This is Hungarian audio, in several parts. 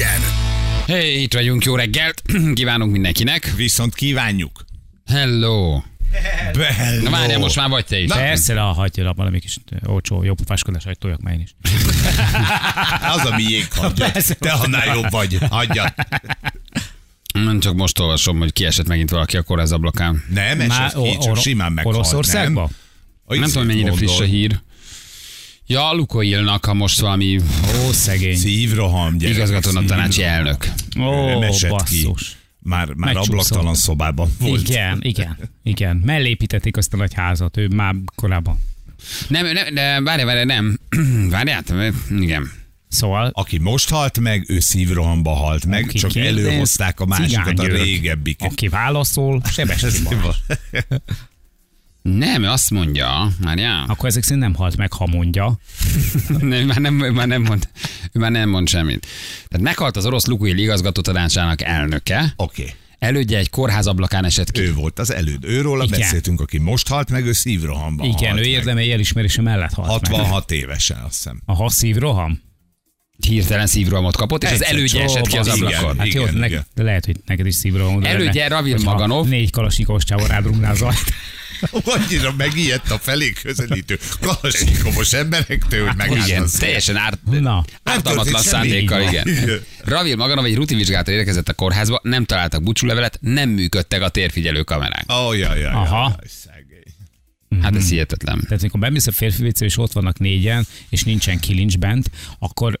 legyen. Hey, itt vagyunk, jó reggelt! Kívánunk mindenkinek. Viszont kívánjuk. Hello! Bello. Na várjál, most már vagy te is. Na. Persze, na, hagyja valami kis olcsó, jó pofáskodás, hogy toljak már én is. Az a miénk hagyja. Te annál jobb vagy. Hagyja. Nem csak most olvasom, hogy kiesett megint valaki a kórház ablakán. Nem, esett ki, csak simán meghalt. Oroszországba? Nem, Nem tudom, mennyire friss a hír. Ja, Lukoilnak, ha most valami Ó, szegény. Szívroham, gyerek. igazgatónak tanácsi elnök. Ó, esett ki. basszus. Már, már ablaktalan szobában volt. Igen, igen, igen. Mellépítették azt a nagy házat, ő már korábban. Nem, nem, de várjál, várjál, nem. Várjál, igen. Szóval Aki most halt meg, ő szívrohamba halt meg, Aki csak kérdez, előhozták a másikat, a régebbiket. aki válaszol, sebes Nem, azt mondja, várjál. Akkor ezek szerint nem halt meg, ha mondja. Nem, már nem, ő már nem mond, már nem mond semmit. Tehát meghalt az orosz Lukoil igazgató tanácsának elnöke. Oké. Okay. Elődje egy kórház ablakán esett ki. Ő volt az előd. Őról Igen. beszéltünk, aki most halt meg, ő szívrohamban Igen, halt ő meg. érdemei elismerése mellett halt meg. 66 évesen, azt hiszem. A szívroham? Hirtelen szívrohamot kapott, és az Egyszer elődje csak. esett ki az Igen. ablakon. Hát jó, Igen, ne, igen. de lehet, hogy neked is szívroham. de Elődje hogyha Maganov. Négy kalasnyikovos csávó rádrugná az ajt. Annyira megijedt a felé közelítő kalasnyikovos emberektől, hogy Igen, megállsz. teljesen árt, Na. ártalmatlan szándékkal, igen. Igen. Ravil Maganov egy rutinvizsgálatra érkezett a kórházba, nem találtak búcsúlevelet, nem működtek a térfigyelő kamerák. Ó, jaj, jaj, Aha. jaj. Hát ez hihetetlen. Tehát amikor bemész a férfi és ott vannak négyen, és nincsen kilincs bent, akkor,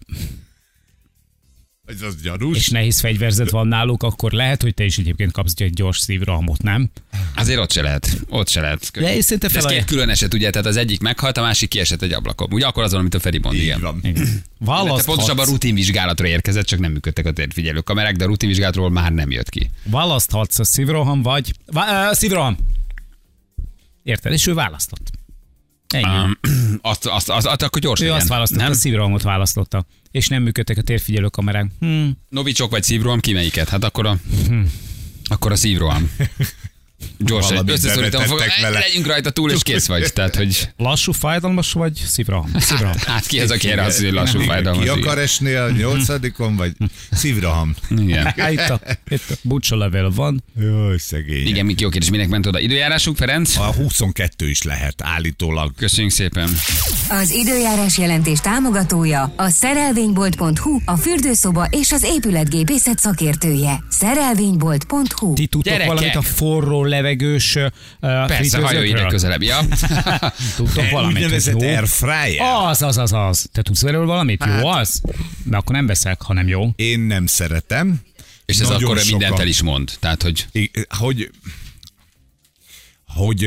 Ez az gyanús. és nehéz fegyverzet van náluk, akkor lehet, hogy te is egyébként kapsz egy gyors szívrohamot, nem? Azért ott se lehet. Ott se lehet. De szerintem De ez fel- két külön eset, ugye? Tehát az egyik meghalt, a másik kiesett egy ablakon. Ugye akkor az van, amit a Feri mond, igen. van. Igen. Választhatsz, pontosabban rutinvizsgálatra érkezett, csak nem működtek a térfigyelő kamerák, de a rutinvizsgálatról már nem jött ki. választhatsz a szívroham, vagy... Vá- uh, szívroham! Érted? És ő választott. Ennyi. Um, azt, azt, azt, azt, akkor gyors ő legyen. azt választotta, nem? a szívrohamot választotta. És nem működtek a térfigyelő kamerák. Hm. Novicsok vagy szívroham, ki melyiket? Hát akkor a, akkor a szívroham. Gyorsan, összeszorítom, fogom, vele. legyünk rajta túl, és kész vagy. Tehát, hogy Lassú, fájdalmas vagy szívroham? Szívroham. hát ki az, aki erre azt hogy lassú Igen, fájdalmas. Ki akar esni a nyolcadikon, vagy szívroham? Igen. Hát itt a, itt a bucsa levél van. Jaj, szegény. Igen, Miki, jó kérdés, minek ment oda? Időjárásunk, Ferenc? A 22 is lehet állítólag. Köszönjük szépen. Az időjárás jelentés támogatója a szerelvénybolt.hu, a fürdőszoba és az épületgépészet szakértője. Szerelvénybolt.hu Ti tudtok Gyerekek! valamit a forró levegős uh, Persze, hajolj ide közelebb. Ja. Tudtok valamit? Úgynevezett air fryer. Az, az, az, az. Te tudsz erről valamit? Hát- Jó az? De akkor nem veszek, ha nem jó. Én nem szeretem. És ez Nagyon akkor sokan- mindent el is mond. Tehát, hogy I- Hogy, hogy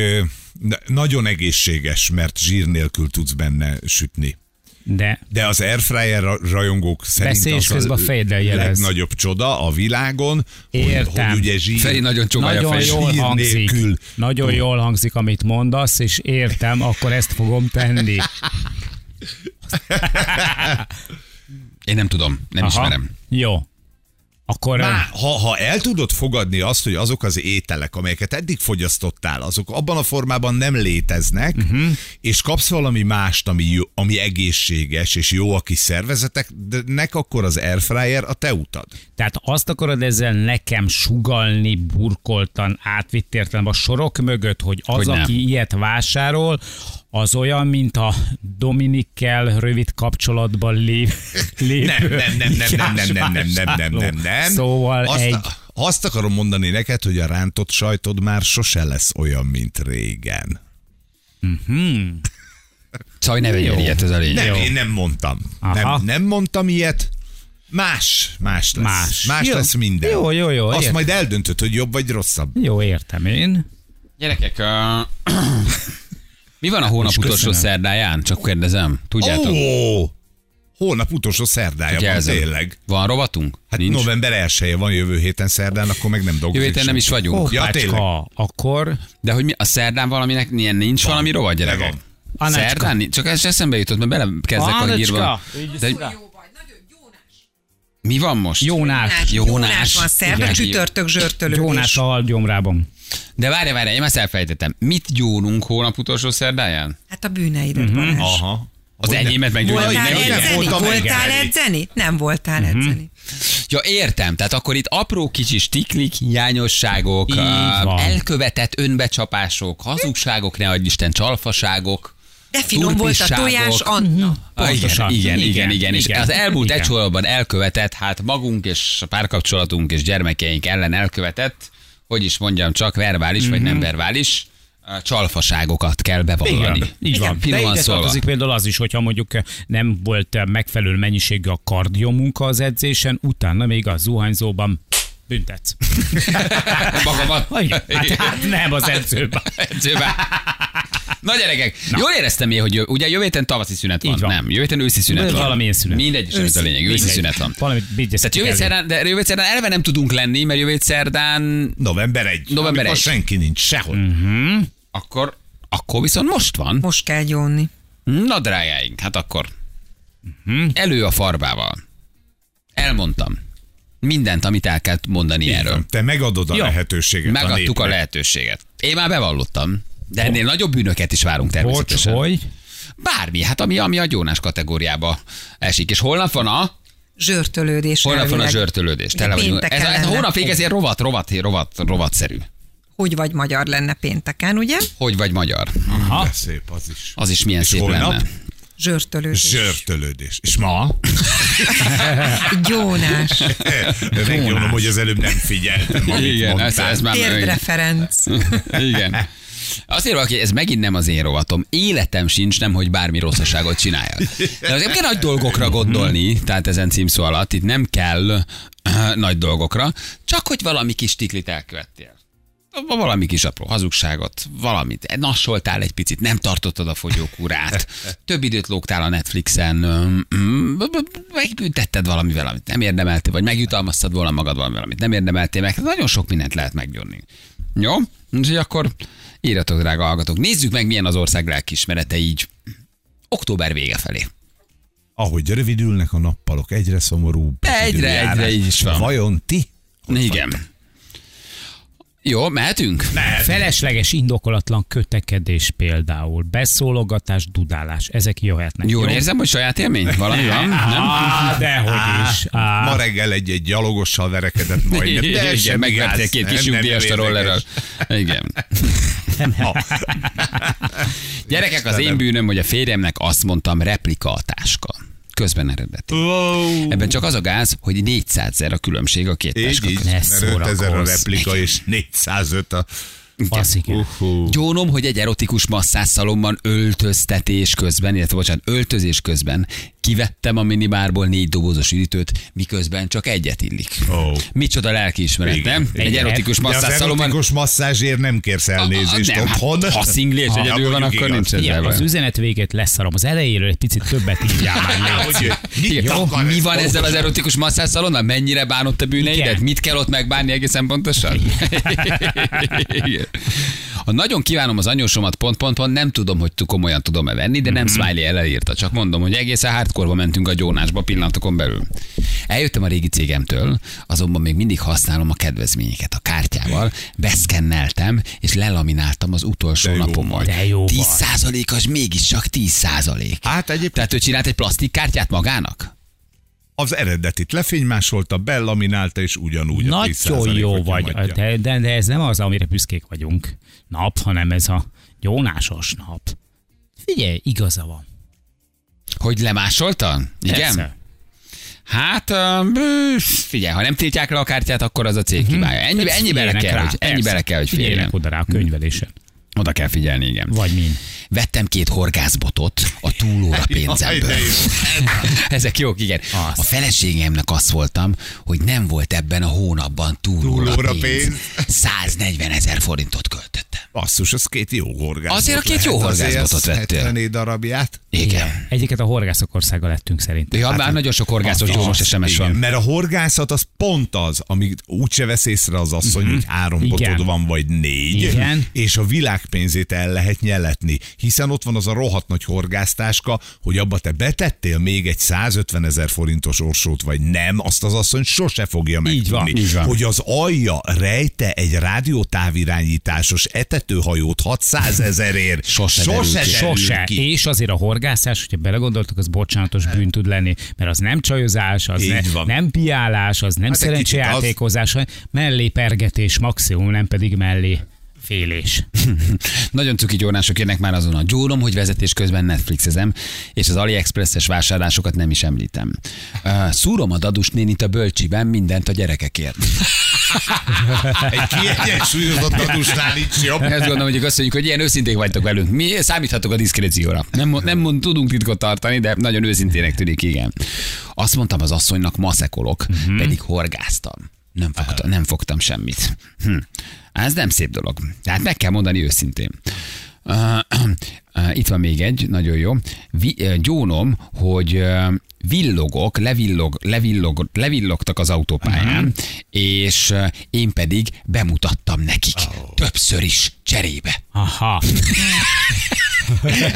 nagyon egészséges, mert zsír nélkül tudsz benne sütni. De De az airfryer ra- rajongók szerint Beszélj, az közben a fejeddel jelez. legnagyobb csoda a világon, hogy, Értem. hogy ugye zsír, Feri nagyon nagyon fejét. jól Zsír hangzik. nélkül. Nagyon jól hangzik, amit mondasz, és értem, akkor ezt fogom tenni. én nem tudom, nem ismerem. Jó. Akkor Má, ha, ha el tudod fogadni azt, hogy azok az ételek, amelyeket eddig fogyasztottál, azok abban a formában nem léteznek, uh-huh. és kapsz valami mást, ami, jó, ami egészséges és jó a kis szervezeteknek, akkor az airfryer a te utad. Tehát azt akarod ezzel nekem sugalni burkoltan átvitt értelemben a sorok mögött, hogy az, Hogy nem. aki ilyet vásárol, az olyan, mint a Dominikkel rövid kapcsolatban lév, lévő Nem, nem, nem, nem, nem, nem, nem, nem, nem, nem, nem, nem. Szóval azt, egy... azt akarom mondani neked, hogy a rántott sajtod már sose lesz olyan, mint régen. Szóval ne vegyél ilyet, ez a lényeg. Nem, Jó. én nem mondtam. Aha. Nem, nem mondtam ilyet. Más, más lesz. Más. Más Jó. lesz minden. Jó, jó, jó, Azt értem. majd eldöntöd, hogy jobb vagy rosszabb. Jó, értem én. Gyerekek, uh, mi van a hónap És utolsó köszönöm. szerdáján? Csak kérdezem. Tudjátok? Ó! Hónap utolsó szerdája van Jelzem. tényleg. Van rovatunk? Hát Nincs? november 1 van jövő héten szerdán, akkor meg nem dolgozik. Jövő héten nem is vagyunk. Ja, tényleg. Akkor De hogy mi, a szerdán valaminek ilyen nincs valami rovat, gyerekek? van. Anácska. Szerdán? Csak ez eszembe jutott, mert belekezdek a hírba. De, mi van most? Jónás. Jónás. Jónás van szerda, csütörtök zsörtölődés. Jónás a halgyomrában. De várj, várj, én ezt elfejtettem. Mit gyónunk hónap utolsó szerdáján? Hát a bűneidet, Mhm. Balázs. Aha. Az enyémet meggyógyulni. Voltál nem edzeni? voltam Voltál edzeni? Nem voltál edzeni. Ja, értem. Tehát akkor itt apró kicsi stiklik, hiányosságok, van. elkövetett önbecsapások, hazugságok, ne adj Isten, csalfaságok. De finom volt a tojás, Anna. Ah, igen, igen, igen, igen, Igen, És az elmúlt igen. egy sorban elkövetett, hát magunk és a párkapcsolatunk és gyermekeink ellen elkövetett, hogy is mondjam, csak verbális vagy nem verbális ah, csalfaságokat kell bevallani. Igen, így van. De Finoman ide szólva. tartozik például az is, hogyha mondjuk nem volt megfelelő mennyiségű a kardiomunka az edzésen, utána még a zuhanyzóban büntetsz. Magamat. Hát, hát nem az edzőben. Edzőben. Na gyerekek, Na. jól éreztem én, hogy jö- ugye jövő héten tavaszi szünet van. Van. Nem, jövő héten őszi szünet van. Valamilyen szünet. Mindegy, is amit a lényeg, őszi Mindegy. szünet van. Valamit Tehát jövő szerdán, de jövő szerdán eleve nem tudunk lenni, mert jövő szerdán November 1. November amikor 1. senki nincs sehol. Mhm. akkor, akkor viszont most van. Most kell gyónni. Na drágáink, hát akkor elő a farbával. Elmondtam. Mindent, amit el kell mondani Így erről. Te megadod a Jó. lehetőséget a Megadtuk a népnek. lehetőséget. Én már bevallottam. De ennél nagyobb bűnöket is várunk Bocs, természetesen. hogy? Bármi, hát ami, ami a gyónás kategóriába esik. És holnap van a, Zsörtölődés holnap van a zsörtölődés. Tele vagyunk. Ez, a- ez a hónap vég, ez ilyen rovat, rovat, rovat, rovatszerű. Hogy vagy magyar lenne pénteken, ugye? Hogy vagy magyar? Ha? De szép az is. Az is milyen És szép holnap? lenne. Zsörtölődés. Zsörtölődés. És ma? Gyónás. Megjelenom, hogy az előbb nem figyeltem, amit Igen, ez, mondtál. ez már... Térdreferenc. Igen. Azt írva, hogy ez megint nem az én rovatom. Életem sincs, nem, hogy bármi rosszaságot csináljak. De azért kell nagy dolgokra gondolni, tehát ezen címszó alatt, itt nem kell nagy dolgokra, csak hogy valami kis tiklit elkövettél. Valami kis apró hazugságot, valamit. Nassoltál egy picit, nem tartottad a fogyókúrát, több időt lógtál a Netflixen, megbüntetted valamivel, amit nem érdemeltél, vagy megjutalmaztad volna magad valamivel, amit nem érdemeltél meg. Nagyon sok mindent lehet meggyónni. Jó? Úgyhogy akkor írjatok, drága hallgatók. Nézzük meg, milyen az ország lelkismerete így október vége felé. Ahogy rövidülnek a nappalok, egyre szomorúbb. Egyre, egyre így is van. Vajon ti? Igen. Jó, mehetünk? Felesleges, indokolatlan kötekedés például, beszólogatás, dudálás, ezek jöhetnek. Jól érzem, hogy saját élmény? Valami van? Nem? Á, dehogy is. Á, Ma reggel egy-egy gyalogossal verekedett majdnem. De Igen, megvertél két Nem, kis nem, nyugdíjast a nem rollerrel. Igen. Gyerekek, az én bűnöm, hogy a férjemnek azt mondtam, replika a táska. Közben eredeti. Ebben csak az a gáz, hogy 400 ezer a különbség a két táska így, között. Ne mert 5000 a replika, és 405 a... Baszik. Gyónom, hogy egy erotikus masszászalomban öltöztetés közben, illetve bocsánat, öltözés közben kivettem a minibárból négy dobozos üdítőt, miközben csak egyet illik. Ó. Micsoda lelkiismeret, Igen. nem? Egy Igen. erotikus De az erotikus masszázsért nem kérsz elnézést nem, hát, otthon. ha szingli és Ha, egyedül van, akkor igaz. nincs ezzel Igen, az üzenet végét leszarom. Az elejéről egy picit többet írjál már. Hogy Mi ez van ezzel az erotikus masszászalonnal? Mennyire bánott a bűneidet? Mit kell ott megbánni egészen pontosan? Igen. Ha nagyon kívánom az anyósomat, pont, pont, pont, nem tudom, hogy komolyan tudom-e venni, de nem Smiley elírta. Csak mondom, hogy egészen hardcore mentünk a gyónásba pillanatokon belül. Eljöttem a régi cégemtől, azonban még mindig használom a kedvezményeket a kártyával, beszkenneltem, és lelamináltam az utolsó De jó napomon. vagy. De jó. 10 az mégiscsak 10 százalék. Hát egyébként Tehát ő csinált egy plastik kártyát magának? Az eredetit lefénymásolta, bellaminálta, és ugyanúgy a 10% Nagyon jó vagy, de, de, de ez nem az, amire büszkék vagyunk nap, hanem ez a gyónásos nap. Figyelj, igaza van. Hogy lemásolta? Igen? Persze. Hát, um, figyelj, ha nem tiltják le a kártyát, akkor az a cég hibája. Ennyi, ennyi bele kell, rá, hogy, ennyi bele kell, hogy férjen. Figyeljenek oda rá a könyvelésen. Oda kell figyelni, igen. Vagy min. Vettem két horgászbotot a túlóra pénzemből. Ezek jók, igen. Azt. A feleségemnek azt voltam, hogy nem volt ebben a hónapban túlóra, Túlóra pénz. pénz. 140 ezer forintot költöttem. Basszus, az két jó horgászbot Azért a két lehet, jó horgászbotot vettél. 70 darabját. Igen. Egyiket a horgászok országa lettünk szerintem. Ja, bár nagyon sok horgászos Hát, gyómos SMS van. Mert a horgászat az pont az, amit úgyse vesz észre az asszony, hogy három botod van, vagy négy, Igen. és a világpénzét el lehet nyeletni. Hiszen ott van az a rohadt nagy horgásztáska, hogy abba te betettél még egy 150 ezer forintos orsót, vagy nem, azt az asszony sose fogja Így van, így van. Hogy az alja rejte egy rádiótávirányításos etető vezetőhajót 600 ezerért. Sose Sose, derül Sose. ki. És azért a horgászás, hogyha belegondoltak, az bocsánatos bűn tud lenni, mert az nem csajozás, az ne, nem piálás, az nem Hát szerencsejátékozás, mellé pergetés maximum, nem pedig mellé félés. Nagyon cuki gyónások jönnek már azon a gyónom, hogy vezetés közben Netflixezem, és az AliExpress-es vásárlásokat nem is említem. Uh, szúrom a dadus nénit a bölcsiben, mindent a gyerekekért. Egy kiegyensúlyozott adósnál nincs jobb. Ezt gondolom, hogy azt mondjuk, hogy ilyen őszinték vagytok velünk. Mi számíthatok a diszkrécióra. Nem, nem mond, tudunk titkot tartani, de nagyon őszintének tűnik, igen. Azt mondtam az asszonynak, maszekolok, uh-huh. pedig horgáztam. Nem fogtam, nem fogtam semmit. Hm. Ez nem szép dolog. Tehát meg kell mondani őszintén. Uh, uh, itt van még egy, nagyon jó. Vi, uh, gyónom, hogy villogok, levillog, levillog, levillogtak az autópályán, uh-huh. és én pedig bemutattam nekik. Oh. Többször is cserébe. Aha.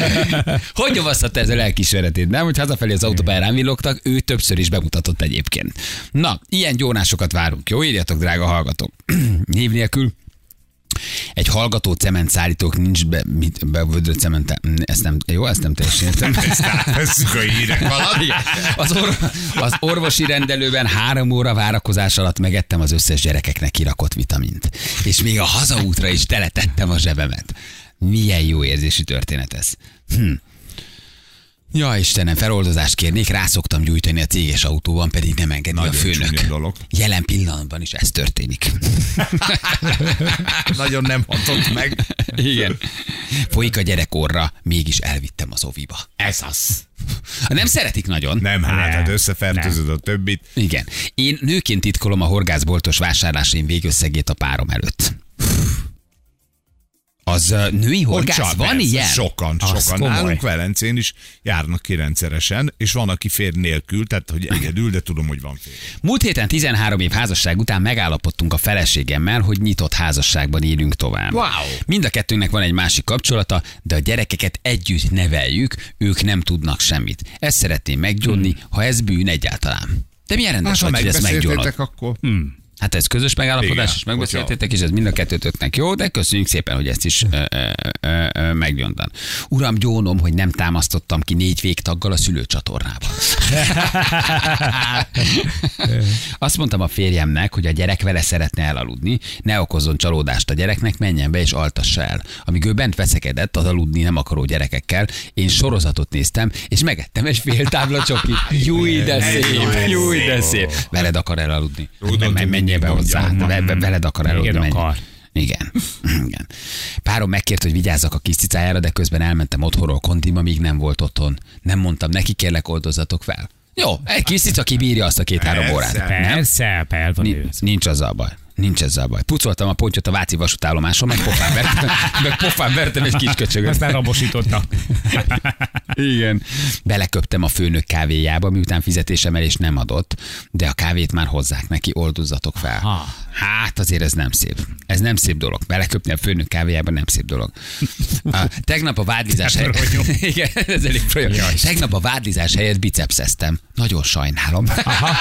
Hogy nyomasztatta ez a lelkismeretét, nem? Hogy hazafelé az autópályán rám villogtak, ő többször is bemutatott egyébként. Na, ilyen gyónásokat várunk. Jó, írjatok, drága hallgatók. Név nélkül egy hallgató cementszállítók nincs be, mit, bevödött cement, ezt nem, jó, ezt nem teljesen értem. Veszük a hírek. Igen. Az, or, az orvosi rendelőben három óra várakozás alatt megettem az összes gyerekeknek kirakott vitamint. És még a hazaútra is teletettem a zsebemet. Milyen jó érzésű történet ez. Hm. Ja, Istenem, feloldozást kérnék, rászoktam gyújtani a céges autóban, pedig nem engedi Nagyon a főnök. dolog. Jelen pillanatban is ez történik. Nagyon nem hatott meg. Igen. Folyik a gyerekorra, mégis elvittem az oviba. Ez az. Nem szeretik nagyon. Nem, hát, hát összefertőzöd a többit. Igen. Én nőként titkolom a horgászboltos vásárlásaim végösszegét a párom előtt. Az női horgász? Csak, Van persze, ilyen? Sokan, sokan. komoly. Nálunk Velencén is járnak ki rendszeresen, és van, aki fér nélkül, tehát hogy egyedül, de tudom, hogy van fér. Múlt héten 13 év házasság után megállapodtunk a feleségemmel, hogy nyitott házasságban élünk tovább. Wow. Mind a kettőnknek van egy másik kapcsolata, de a gyerekeket együtt neveljük, ők nem tudnak semmit. Ezt szeretném meggyónni, hmm. ha ez bűn egyáltalán. De milyen rendes Hát, ha vagy, hogy ezt meggyónod? akkor... Hát ez közös megállapodás, Igen, és megbeszéltétek, és ez mind a kettőtöknek jó, de köszönjük szépen, hogy ezt is ö. Uram, gyónom, hogy nem támasztottam ki négy végtaggal a szülőcsatornába. Azt mondtam a férjemnek, hogy a gyerek vele szeretne elaludni, ne okozzon csalódást a gyereknek, menjen be és altassa el. Amíg ő bent veszekedett az aludni nem akaró gyerekekkel, én sorozatot néztem, és megettem egy fél tábla csokit. Júj, de szép, júj, de szép. Veled akar elaludni. Tudod, Men- hogy menjél be hozzá. Veled akar menj. akar. Igen. Igen. Párom megkért, hogy vigyázzak a kis cicájára, de közben elmentem otthonról kondiba, míg nem volt otthon. Nem mondtam neki, kérlek oldozzatok fel. Jó, egy kis cica kibírja azt a két-három Persze. órát. Nem? Persze, van Ni- ő. nincs azzal baj. Nincs ezzel baj. Pucoltam a pontyot a Váci vasútállomáson, meg pofán vertem, meg pofán vertem egy kis köcsögöt. Aztán rabosította. Igen. Beleköptem a főnök kávéjába, miután fizetésemelés nem adott, de a kávét már hozzák neki, oldozzatok fel. Aha. Hát azért ez nem szép. Ez nem szép dolog. Beleköpni a főnök kávéjába nem szép dolog. A, tegnap a vádlizás Ez helyett... ronyom. Igen, ez elég. Jaj. Tegnap a vádlizás helyett bicepszeztem. Nagyon sajnálom. Aha,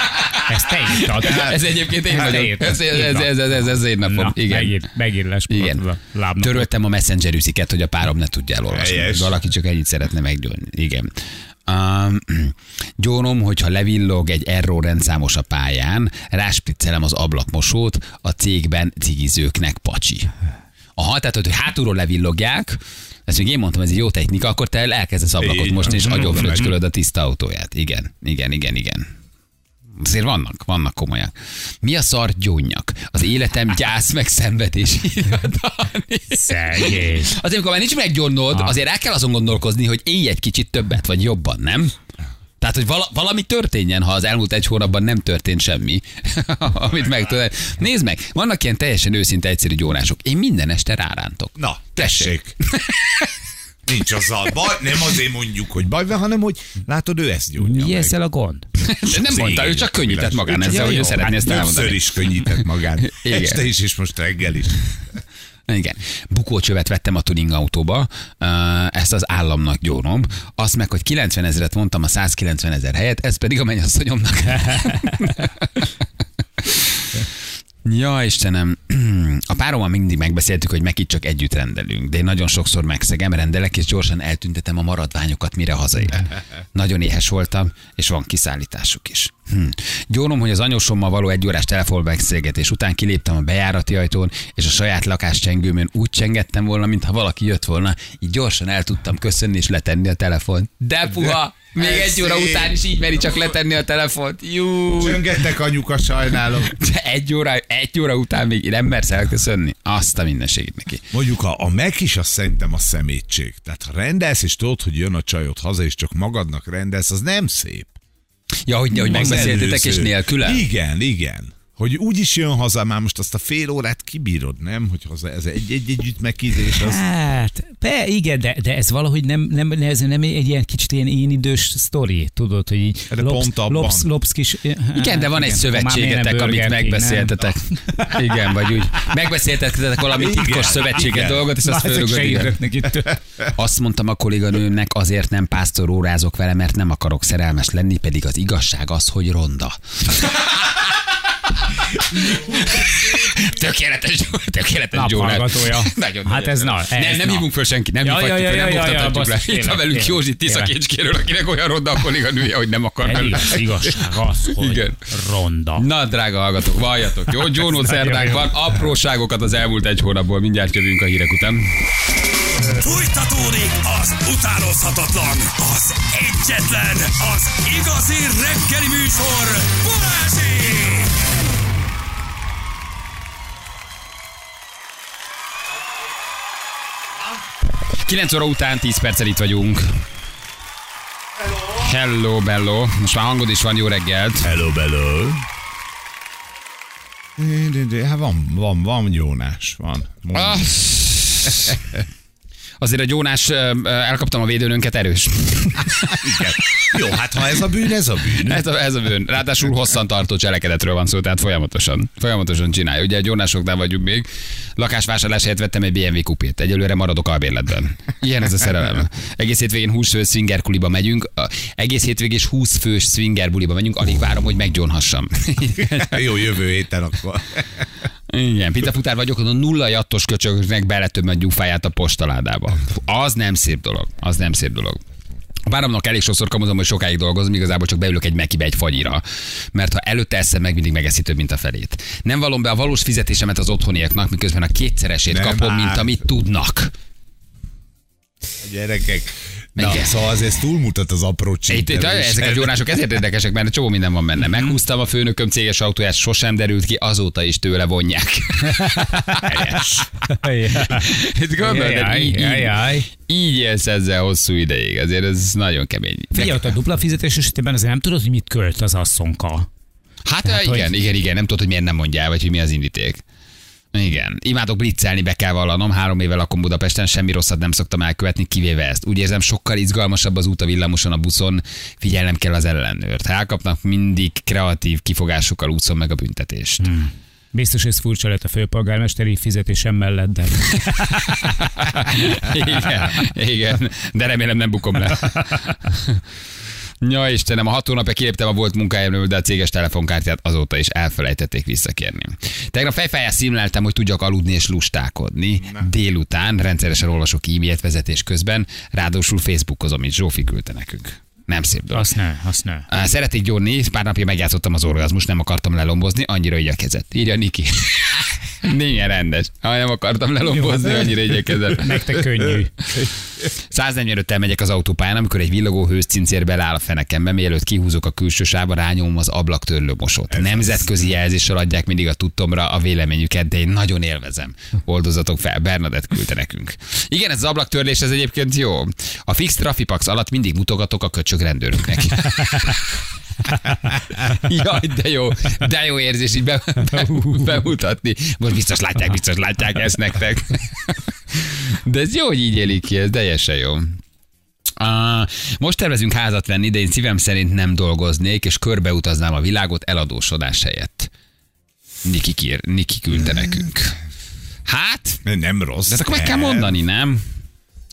ezt te írtad. Ez egyébként én Hát, vagyok. érted. Ez, ez, ez, ez, ez, ez én napom. Na, Igen. megint lesporolt Igen. a. Töröltem a messenger üsziket, hogy a párom ne tudja elolvasni. Helyes. Valaki csak ennyit szeretne meggyónni. Igen. Um, gyónom, hogyha levillog egy error rendszámos a pályán, ráspriccelem az ablakmosót, a cégben cigizőknek pacsi. Aha, tehát hogy hátulról levillogják, ezt még én mondtam, ez egy jó technika, akkor te elkezdesz ablakot mosni, és agyonfröcskölöd a tiszta autóját. Igen, igen, igen, igen. Azért vannak, vannak komolyak. Mi a szar gyónyak? Az életem gyász meg szenvedés. Szegény. Azért, amikor már nincs meggyónod, azért el kell azon gondolkozni, hogy élj egy kicsit többet, vagy jobban, nem? Tehát, hogy vala, valami történjen, ha az elmúlt egy hónapban nem történt semmi, amit meg tudod. Nézd meg, vannak ilyen teljesen őszinte egyszerű gyónások. Én minden este rárántok. Na, tessék. Nincs azzal baj, nem azért mondjuk, hogy baj van, hanem hogy látod, ő ezt gyógyja Mi ezzel a gond? De nem mondta, ő csak könnyített magán ezzel, hogy ő szeretné ezt Többször elmondani. is könnyített magán. Este is, és most reggel is. Igen. Bukócsövet vettem a tuning autóba, ö, ezt az államnak gyónom. Azt meg, hogy 90 ezeret mondtam a 190 ezer helyet, ez pedig a mennyasszonyomnak. Ja, Istenem, a párommal mindig megbeszéltük, hogy meg itt csak együtt rendelünk, de én nagyon sokszor megszegem, rendelek, és gyorsan eltüntetem a maradványokat, mire hazaér. Nagyon éhes voltam, és van kiszállításuk is. Hm. Gyónom, hogy az anyósommal való egyórás telefonbeszélgetés után kiléptem a bejárati ajtón, és a saját lakás csengőmön úgy csengettem volna, mintha valaki jött volna, így gyorsan el tudtam köszönni és letenni a telefon. De puha! Még Ez egy óra szép. után is így meri csak letenni a telefont. Jú! Csöngettek anyuka, sajnálom. De egy óra, egy óra után még nem mersz elköszönni? Azt a mindenségét neki. Mondjuk a, a meg is azt szerintem a szemétség. Tehát ha rendelsz, és tudod, hogy jön a csajod haza, és csak magadnak rendelsz, az nem szép. Ja, hogy, hogy megbeszéltétek és nélküle? Igen, igen. Hogy úgy is jön haza, már most azt a fél órát kibírod, nem? Hogy haza ez egy, egy együtt megkízés, az... Hát, be, igen, de, de ez valahogy nem, nem, ez nem egy ilyen kicsit ilyen én idős sztori, tudod, hogy így De pont abban. lopsz, lopsz kis... Igen, de van egy szövetségetek, amit megbeszéltetek. Igen, vagy úgy. Megbeszéltetek valami titkos Igen, szövetséget igen. dolgot, és azt fölrugod. igen. neki. Azt mondtam a kolléganőmnek, azért nem pásztorórázok vele, mert nem akarok szerelmes lenni, pedig az igazság az, hogy ronda. Tökéletes, tökéletes. Naphallgatója. Nagyon Hát ez na, ez Nem, nem na. hívunk föl senki, nem Ja, hívhatjuk ja, ja, nem ja, ja, oktathatjuk le. basszus, Itt van velünk Józsi. Tiszakécskéről, akinek olyan ronda a kolléganője, hogy nem akar az igazság az, hogy Igen. ronda. Na, drága hallgatók, valljatok, jó? Gyónó van, apróságokat az elmúlt egy hónapból, mindjárt jövünk a hírek után. Fújtatódik az utánozhatatlan, az egyetlen, az igazi reggeli műsor, Balázsék! 9 óra után 10 perccel itt vagyunk. Hello, bello. Most már hangod is van, jó reggelt. Hello, hello. De, de, de, hát van, van, van Jónás, van. Ah. Azért a Jónás, elkaptam a védőnönket erős. Igen. Jó, hát ha ez a bűn, ez a bűn. Ez a, ez a bűn. Ráadásul hosszan tartó cselekedetről van szó, tehát folyamatosan, folyamatosan csinálja. Ugye a Jónásoknál vagyunk még. Lakásvásárlás helyett vettem egy BMW kupét. Egyelőre maradok albérletben. Ilyen ez a szerelem. Egész hétvégén 20 fős swinger kuliba megyünk. Egész hétvégén 20 fős swinger buliba megyünk. Alig várom, hogy meggyónhassam. Jó, jövő héten akkor. Igen, pitafutár vagyok, a nulla jattos köcsöknek beletöm a gyufáját a postaládába. Az nem szép dolog. Az nem szép dolog. A páromnak elég sokszor kamuzom, hogy sokáig dolgozom, igazából csak beülök egy mekibe egy fagyira. Mert ha előtte eszem meg, mindig megeszi több, mint a felét. Nem valom be a valós fizetésemet az otthoniaknak, miközben a kétszeresét Nem kapom, mint árt. amit tudnak. A gyerekek. Na, Igen. szóval az ez túlmutat az apró csíptelésen. ezek a gyónások ezért érdekesek, mert csomó minden van benne. Meghúztam a főnököm céges autóját, sosem derült ki, azóta is tőle vonják. Helyes. Gondolod, így, így, így élsz ezzel hosszú ideig, ezért ez nagyon kemény. Figyelj, a dupla fizetés esetében azért nem tudod, hogy mit költ az asszonka. Hát Tehát, igen, hogy- igen, igen, nem tudod, hogy miért nem mondjál, vagy hogy mi az indíték. Igen. Imádok blitzelni, be kell vallanom. Három éve lakom Budapesten, semmi rosszat nem szoktam elkövetni, kivéve ezt. Úgy érzem, sokkal izgalmasabb az út a villamoson, a buszon. Figyelnem kell az ellenőrt. Ha elkapnak, mindig kreatív kifogásokkal úszom meg a büntetést. Hmm. Biztos ez furcsa lett a főpolgármesteri fizetésem mellett, de igen, igen, de remélem nem bukom le. Ja Istenem, a hat hónapja kiléptem a volt munkájámról, de a céges telefonkártyát azóta is elfelejtették visszakérni. Tegnap fejfájás szimleltem, hogy tudjak aludni és lustákodni. Délután rendszeresen olvasok e-mailt vezetés közben, ráadásul Facebookozom, amit Zsófi küldte nekünk. Nem szép dolog. azt ne, azt ne. Á, Szeretnék gyónni, pár napja megjátszottam az orgazmus, nem akartam lelombozni, annyira igyekezett. Írja Niki. Milyen rendes. Ha nem akartam lelombozni, annyira igyekezett. Nektek könnyű. 145-tel megyek az autópályán, amikor egy villogó hőscincér beláll a fenekembe, mielőtt kihúzok a külső sávba, rányomom az ablaktörlő mosót. Nemzetközi jelzéssel adják mindig a tudtomra a véleményüket, de én nagyon élvezem. Oldozatok fel, Bernadett küldte nekünk. Igen, ez az ablaktörlés, ez egyébként jó. A fix trafipax alatt mindig mutogatok a köcsög rendőröknek. Jaj, de jó, de jó érzés így be, be, bemutatni. Most biztos látják, biztos látják ezt nektek. De ez jó, hogy így élik ki, ez teljesen jó. Uh, most tervezünk házat venni, de én szívem szerint nem dolgoznék, és körbeutaznám a világot eladósodás helyett. Niki, kír, Niki küldte nekünk. Hát, Nem rossz. de ezt akkor meg kell mondani, nem?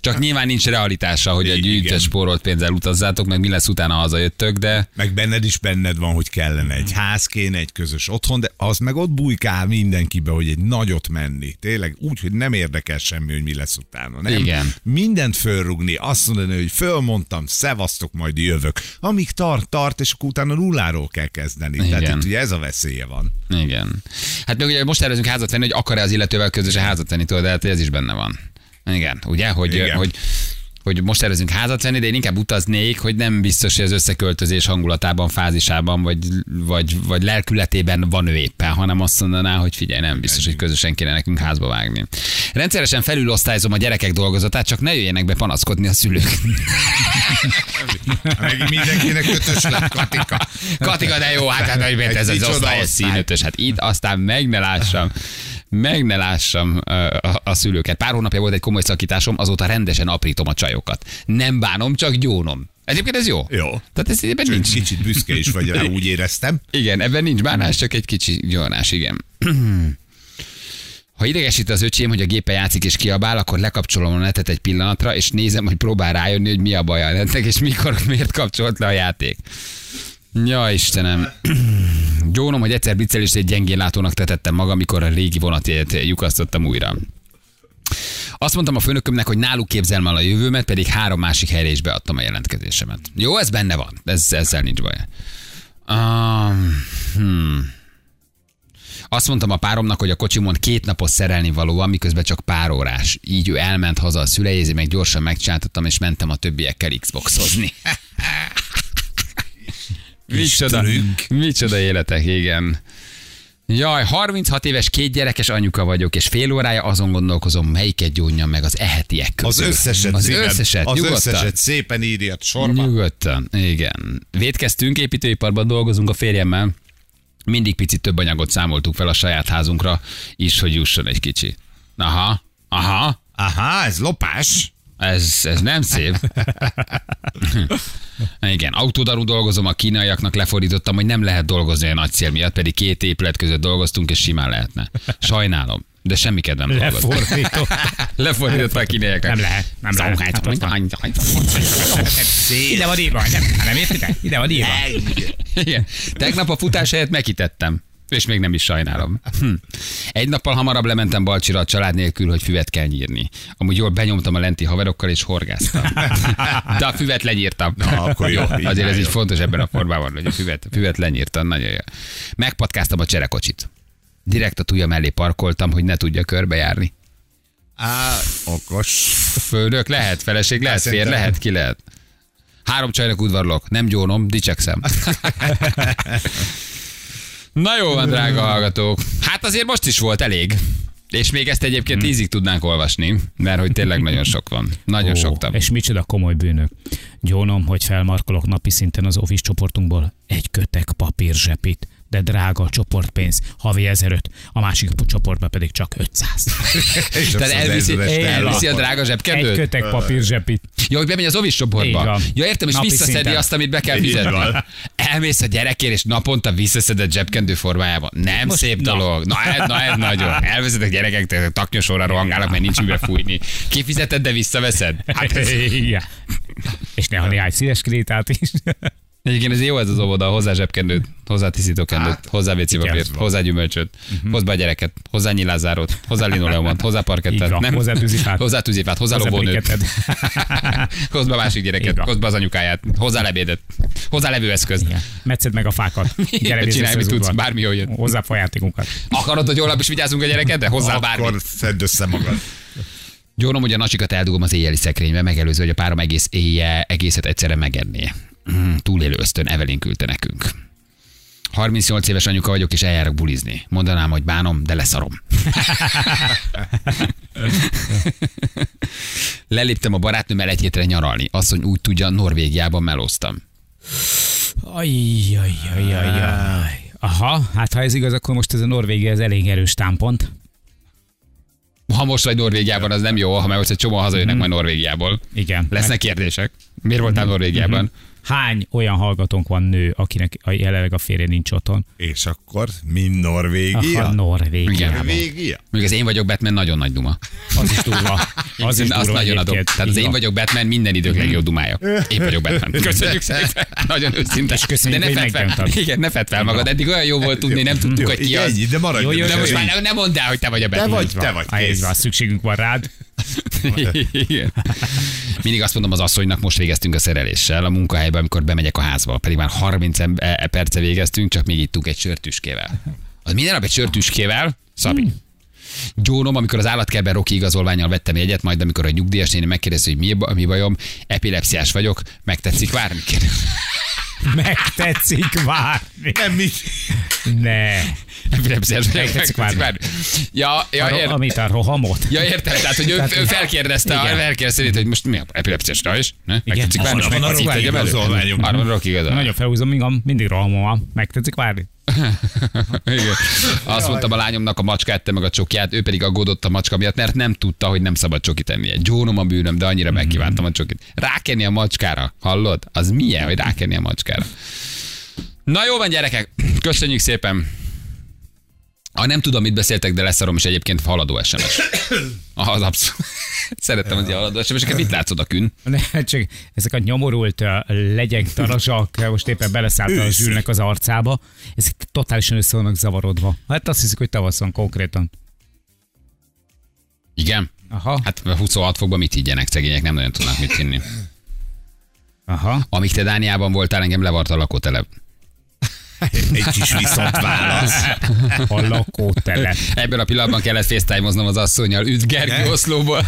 Csak nyilván nincs realitása, hogy egy gyűjtött spórolt pénzzel utazzátok, meg mi lesz utána hazajöttök, de Meg benned is benned van, hogy kellene egy ház, kéne egy közös otthon, de az meg ott bujkál mindenkibe, hogy egy nagyot menni. Tényleg úgy, hogy nem érdekel semmi, hogy mi lesz utána. Nem? Igen. Mindent fölrugni, azt mondani, hogy fölmondtam, szevasztok, majd jövök. Amíg tart, tart, és akkor utána nulláról kell kezdeni. Igen. Tehát itt ugye ez a veszélye van. igen. Hát meg ugye most tervezünk házat venni, hogy akar-e az illetővel közösen házat venni, tudod, hát ez is benne van. Igen, ugye, hogy, Igen. hogy hogy most tervezünk házat venni, de én inkább utaznék, hogy nem biztos, hogy az összeköltözés hangulatában, fázisában, vagy, vagy, vagy lelkületében van ő éppen, hanem azt mondaná, hogy figyelj, nem biztos, hogy közösen kéne nekünk házba vágni. Rendszeresen felülosztályzom a gyerekek dolgozatát, csak ne jöjjenek be panaszkodni a szülők. Mindenkinek ötös lett, Katika. Katika, de jó, hát, hát hogy ez az osztály, ez színötös. Hát itt aztán meg ne lássam, meg ne lássam a, a szülőket. Pár hónapja volt egy komoly szakításom, azóta rendesen aprítom a csajokat. Nem bánom, csak gyónom. Egyébként ez jó. Jó. Tehát ez ebben Csak nincs. kicsit büszke is vagy rá, úgy éreztem. Igen, ebben nincs bánás, csak egy kicsi gyónás, igen. Ha idegesít az öcsém, hogy a gépe játszik és kiabál, akkor lekapcsolom a netet egy pillanatra, és nézem, hogy próbál rájönni, hogy mi a baj a netnek, és mikor, miért kapcsolt le a játék. Ja, Istenem. Gyónom, hogy egyszer biccelést egy gyengén látónak tetettem magam, amikor a régi vonatjegyet lyukasztottam újra. Azt mondtam a főnökömnek, hogy náluk képzelem el a jövőmet, pedig három másik helyre is beadtam a jelentkezésemet. Jó, ez benne van. Ez, ezzel nincs baj. Um, hmm. Azt mondtam a páromnak, hogy a kocsimon két napos szerelni való van, miközben csak pár órás. Így ő elment haza a szüleihez, meg gyorsan megcsináltattam, és mentem a többiekkel Xboxozni. micsoda, micsoda életek, igen. Jaj, 36 éves két gyerekes anyuka vagyok, és fél órája azon gondolkozom, melyiket gyónjam meg az ehetiek Az közül. összeset, Az szívem. összeset, az nyugodtan. összeset szépen írjad sorba. Nyugodtan, igen. Védkeztünk, építőiparban dolgozunk a férjemmel. Mindig picit több anyagot számoltuk fel a saját házunkra is, hogy jusson egy kicsi. Aha, aha, Aha, ez lopás. Ez, ez nem szép. Igen, autódarú dolgozom, a kínaiaknak lefordítottam, hogy nem lehet dolgozni a nagy cél miatt, pedig két épület között dolgoztunk, és simán lehetne. Sajnálom, de semmi kedvem dolgozni. Lefordított. Lefordítottam a kínaiaknak. Nem lehet, nem lehet. Hát. Ide van írva, nem, nem értitek? Ide van írva. Igen. Tegnap a futás helyett meghitettem. És még nem is sajnálom. Hm. Egy nappal hamarabb lementem Balcsira a család nélkül, hogy füvet kell nyírni. Amúgy jól benyomtam a lenti haverokkal és horgáztam. De a füvet lenyírtam. Na, akkor jó. Azért ez így fontos ebben a formában, hogy a füvet, a füvet lenyírtam. Nagyon jó. Megpatkáztam a cserekocsit. Direkt a tuja mellé parkoltam, hogy ne tudja körbejárni. Á, okos. Főnök lehet, feleség lehet, fér lehet, ki lehet. Három csajnak udvarlok, nem gyónom, dicsekszem. Na jó van, drága hallgatók. Hát azért most is volt elég. És még ezt egyébként Hmm. tízig tudnánk olvasni, mert hogy tényleg nagyon sok van. Nagyon Ó, sok tab. És micsoda komoly bűnök. Gyónom, hogy felmarkolok napi szinten az office csoportunkból egy kötek papír zsepit, de drága a csoportpénz, havi 1005, a másik csoportban pedig csak 500. És Tehát elviszi, elviszi a drága Egy zsebkendőt? kötek papír zsepit. Ja, hogy bemegy az ovis csoportba. Ja, értem, és Napi visszaszedi szinten. azt, amit be kell fizetni. Elmész a gyerekért, és naponta visszaszedett zsebkendő formájában. Nem Most- szép na. dolog. Na, ez, na, ez nagyon. Elvezetek gyerekek, taknyosorra rohangálnak, mert nincs mibe fújni. Kifizeted, de visszaveszed? Hát ez, Igen. És néha néhány színes krétát is. Egyébként ez jó ez az óvoda, hozzá zsebkendőt, hozzá tisztítókendőt, Hát, hozzá van. hozzá gyümölcsöt, hozz be a gyereket, hozzá nyilázárót, hozzá linoleumot, hozzá parkettet, van, nem? hozzá tűzifát. Hozzá tűzifát, hozzá Hozzá lobónőt. hozd be a másik gyereket, hozd be az anyukáját, hozzá lebédet, hozzá levőeszköz. Igen. Metszed meg a fákat. Gyere Csinálj, mit tudsz, bármi jól jön. Hozzá folyátékunkat. Akarod, hogy holnap is vigyázzunk a gyerekedre? Hozzá bármi. Akkor szedd össze magad. Gyónom, hogy a nasikat eldugom az éjjeli szekrénybe, megelőző, hogy a párom egész éjjel, egészet egyszerre megenné. Mm, túlélő ösztön, Evelyn küldte nekünk. 38 éves anyuka vagyok, és eljárok bulizni. Mondanám, hogy bánom, de leszarom. Leléptem a barátnőmmel egy hétre nyaralni. Hogy úgy tudja, Norvégiában melóztam. Ajjajjajjajjaj. Aha, hát ha ez igaz, akkor most ez a Norvégia ez elég erős támpont. Ha most vagy Norvégiában, az nem jó, ha mert most egy csomó hazajönnek majd Norvégiából. Igen. Lesznek kérdések. Miért voltál Norvégiában? Hány olyan hallgatónk van nő, akinek a jelenleg a férje nincs otthon? És akkor mind Norvégia? Aha, Norvégiában. Norvégia? Még az én vagyok Batman nagyon nagy duma. Az is durva. Az is azt durva nagyon adom. Tehát az én vagyok Batman minden idők legjobb dumája. Én vagyok Batman. Köszönjük szépen. Nagyon őszinte. És köszönjük, de ne hogy fel, igen, ne fedd fel magad. Eddig olyan jó volt tudni, nem tudtuk, hogy ki az. ennyi, de maradj. Jó, jó, De most már nem mondd el, hogy te vagy a Batman. vagy, te vagy, Ha, így kész. van, szükségünk van rád. Igen. Mindig azt mondom az asszonynak, most végeztünk a szereléssel a munkahelyben, amikor bemegyek a házba, pedig már 30 em- e- perce végeztünk, csak még ittunk egy sörtüskével. Az minden nap egy sörtüskével, Szabi. Gyónom, amikor az állatkertben Roki igazolványal vettem egyet, majd amikor a nyugdíjas néni megkérdezi, hogy mi, mi bajom, epilepsziás vagyok, megtetszik várni? Megtetszik várni. Nem mit. Ne. Vagyok, Megtetszik várni. Ja, ja, A, ér, amit a rohamot. ja, értem, tehát, hogy ő, ő felkérdezte, Igen. felkérdezte, hogy most mi a epilepsziás is? Ne? Megtetszik Arra várni? van a. Arra van a Roki igazolvány. Nagyon felhúzom, mindig rohamom van. Megtetszik várni? Igen. Azt mondtam a lányomnak, a macska ette meg a csokját, ő pedig aggódott a macska miatt, mert nem tudta, hogy nem szabad csokit ennie. Gyónom a bűnöm, de annyira megkívántam a csokit. Rákenni a macskára, hallod? Az milyen, hogy rákenni a macskára? Na jó van, gyerekek, köszönjük szépen. Ah, nem tudom, mit beszéltek, de leszarom, és egyébként haladó SMS. Ah, az abszolút. Szerettem az ilyen haladó SMS-eket. Mit látszod a kün? Ne, csak ezek a nyomorult legyek, tarazsak, most éppen beleszállt a Őszi. zsűrnek az arcába. Ezek totálisan össze vannak zavarodva. Hát azt hiszik, hogy tavasz van konkrétan. Igen? Aha, Hát 26 fokban mit higgyenek, szegények nem nagyon tudnak mit hinni. aha. Amíg te Dániában voltál, engem levart a lakótelep. Egy kis viszont válasz. A lakótelep. Ebben a pillanatban kellett facetime az asszonyjal. Üdv Gergő Oszlóból.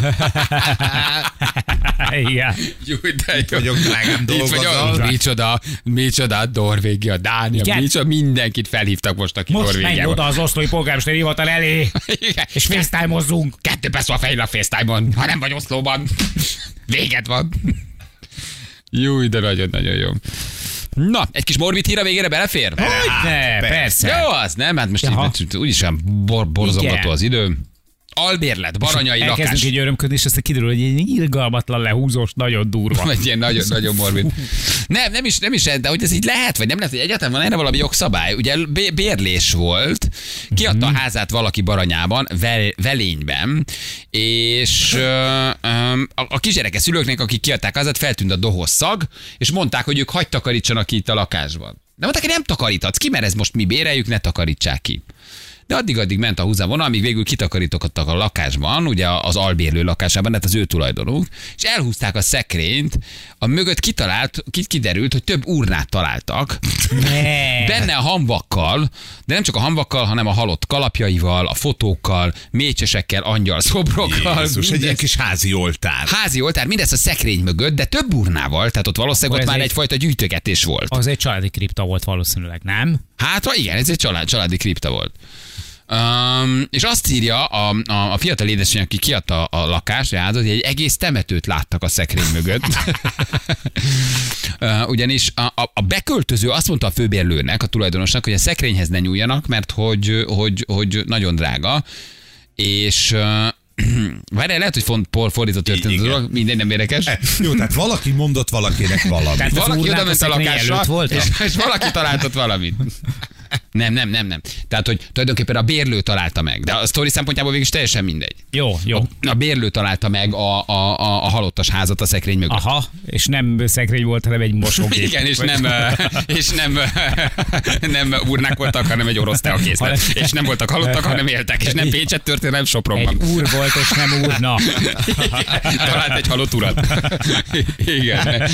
Igen. Jó, de jó. vagyok, drágám, dolgozol. Micsoda, micsoda, Norvégia, Dánia, Igen. micsoda, mindenkit felhívtak most, aki Most menj Norvégiában. oda az oszlói polgármester hivatal elé, Igen. és facetime-ozzunk. Kettő perc van fejl a FaceTime-on, ha nem vagy Oszlóban. Véged van. Jó, de nagyon-nagyon jó. Na, egy kis morbid hír a végére belefér? Ne, persze. Jó az, nem? Hát most így, úgyis olyan bor, borzongató az idő. Albérlet, baranyai Elkezdünk lakás. egy örömködni, és aztán kiderül, hogy egy irgalmatlan lehúzós, nagyon durva. Egy ilyen nagyon, nagyon morbid. Nem, nem is, nem is, de hogy ez így lehet, vagy nem lehet, hogy egyáltalán van erre valami jogszabály. Ugye bé- bérlés volt, kiadta a házát valaki Baranyában, vel, Velényben, és a, a kisgyereke szülőknek, akik kiadták a házat, feltűnt a dohos szag, és mondták, hogy ők hagyd takarítsanak ki itt a lakásban. De mondták, hogy nem takaríthatsz ki, mert ez most mi béreljük, ne takarítsák ki. De addig-addig ment a húzavona, amíg végül kitakarítottak a lakásban, ugye az albérlő lakásában, tehát az ő tulajdonuk, és elhúzták a szekrényt, a mögött kitalált, ki- kiderült, hogy több urnát találtak, Ne. benne a hamvakkal, de nem csak a hamvakkal, hanem a halott kalapjaival, a fotókkal, mécsesekkel, angyal szobrokkal. Jézus, egy ilyen kis házi oltár. házi oltár, mindezt a szekrény mögött, de több urnával, tehát ott valószínűleg Akkor ott már egy- egyfajta gyűjtögetés volt. Az egy családi kripta volt valószínűleg, nem? Hát igen, ez egy család, családi kripta volt. Um, és azt írja a, a, a fiatal édesanyja, aki kiadta a lakást, a házat, hogy egy egész temetőt láttak a szekrény mögött. uh, ugyanis a, a, a beköltöző azt mondta a főbérlőnek, a tulajdonosnak, hogy a szekrényhez ne nyúljanak, mert hogy, hogy, hogy nagyon drága, és uh, Várjál, lehet, hogy font, por, fordított történet a dolog, minden nem érdekes. Jó, tehát valaki mondott valakinek valamit. Tehát Valaki oda a ment a lakásra, voltak? és, és valaki találtott valamit. Nem, nem, nem, nem. Tehát, hogy tulajdonképpen a bérlő találta meg. De a sztori szempontjából végig is teljesen mindegy. Jó, jó. A bérlő találta meg a, a, a, a halottas házat a szekrény mögött. Aha, és nem szekrény volt, hanem egy mosógép. Igen, és nem, és nem, nem urnák voltak, hanem egy orosz teakészlet. Hanem- És nem voltak halottak, hanem éltek. És nem Pécset történt, hanem Sopronban. Egy úr volt, és nem úrna. Talált egy halott urat. Igen.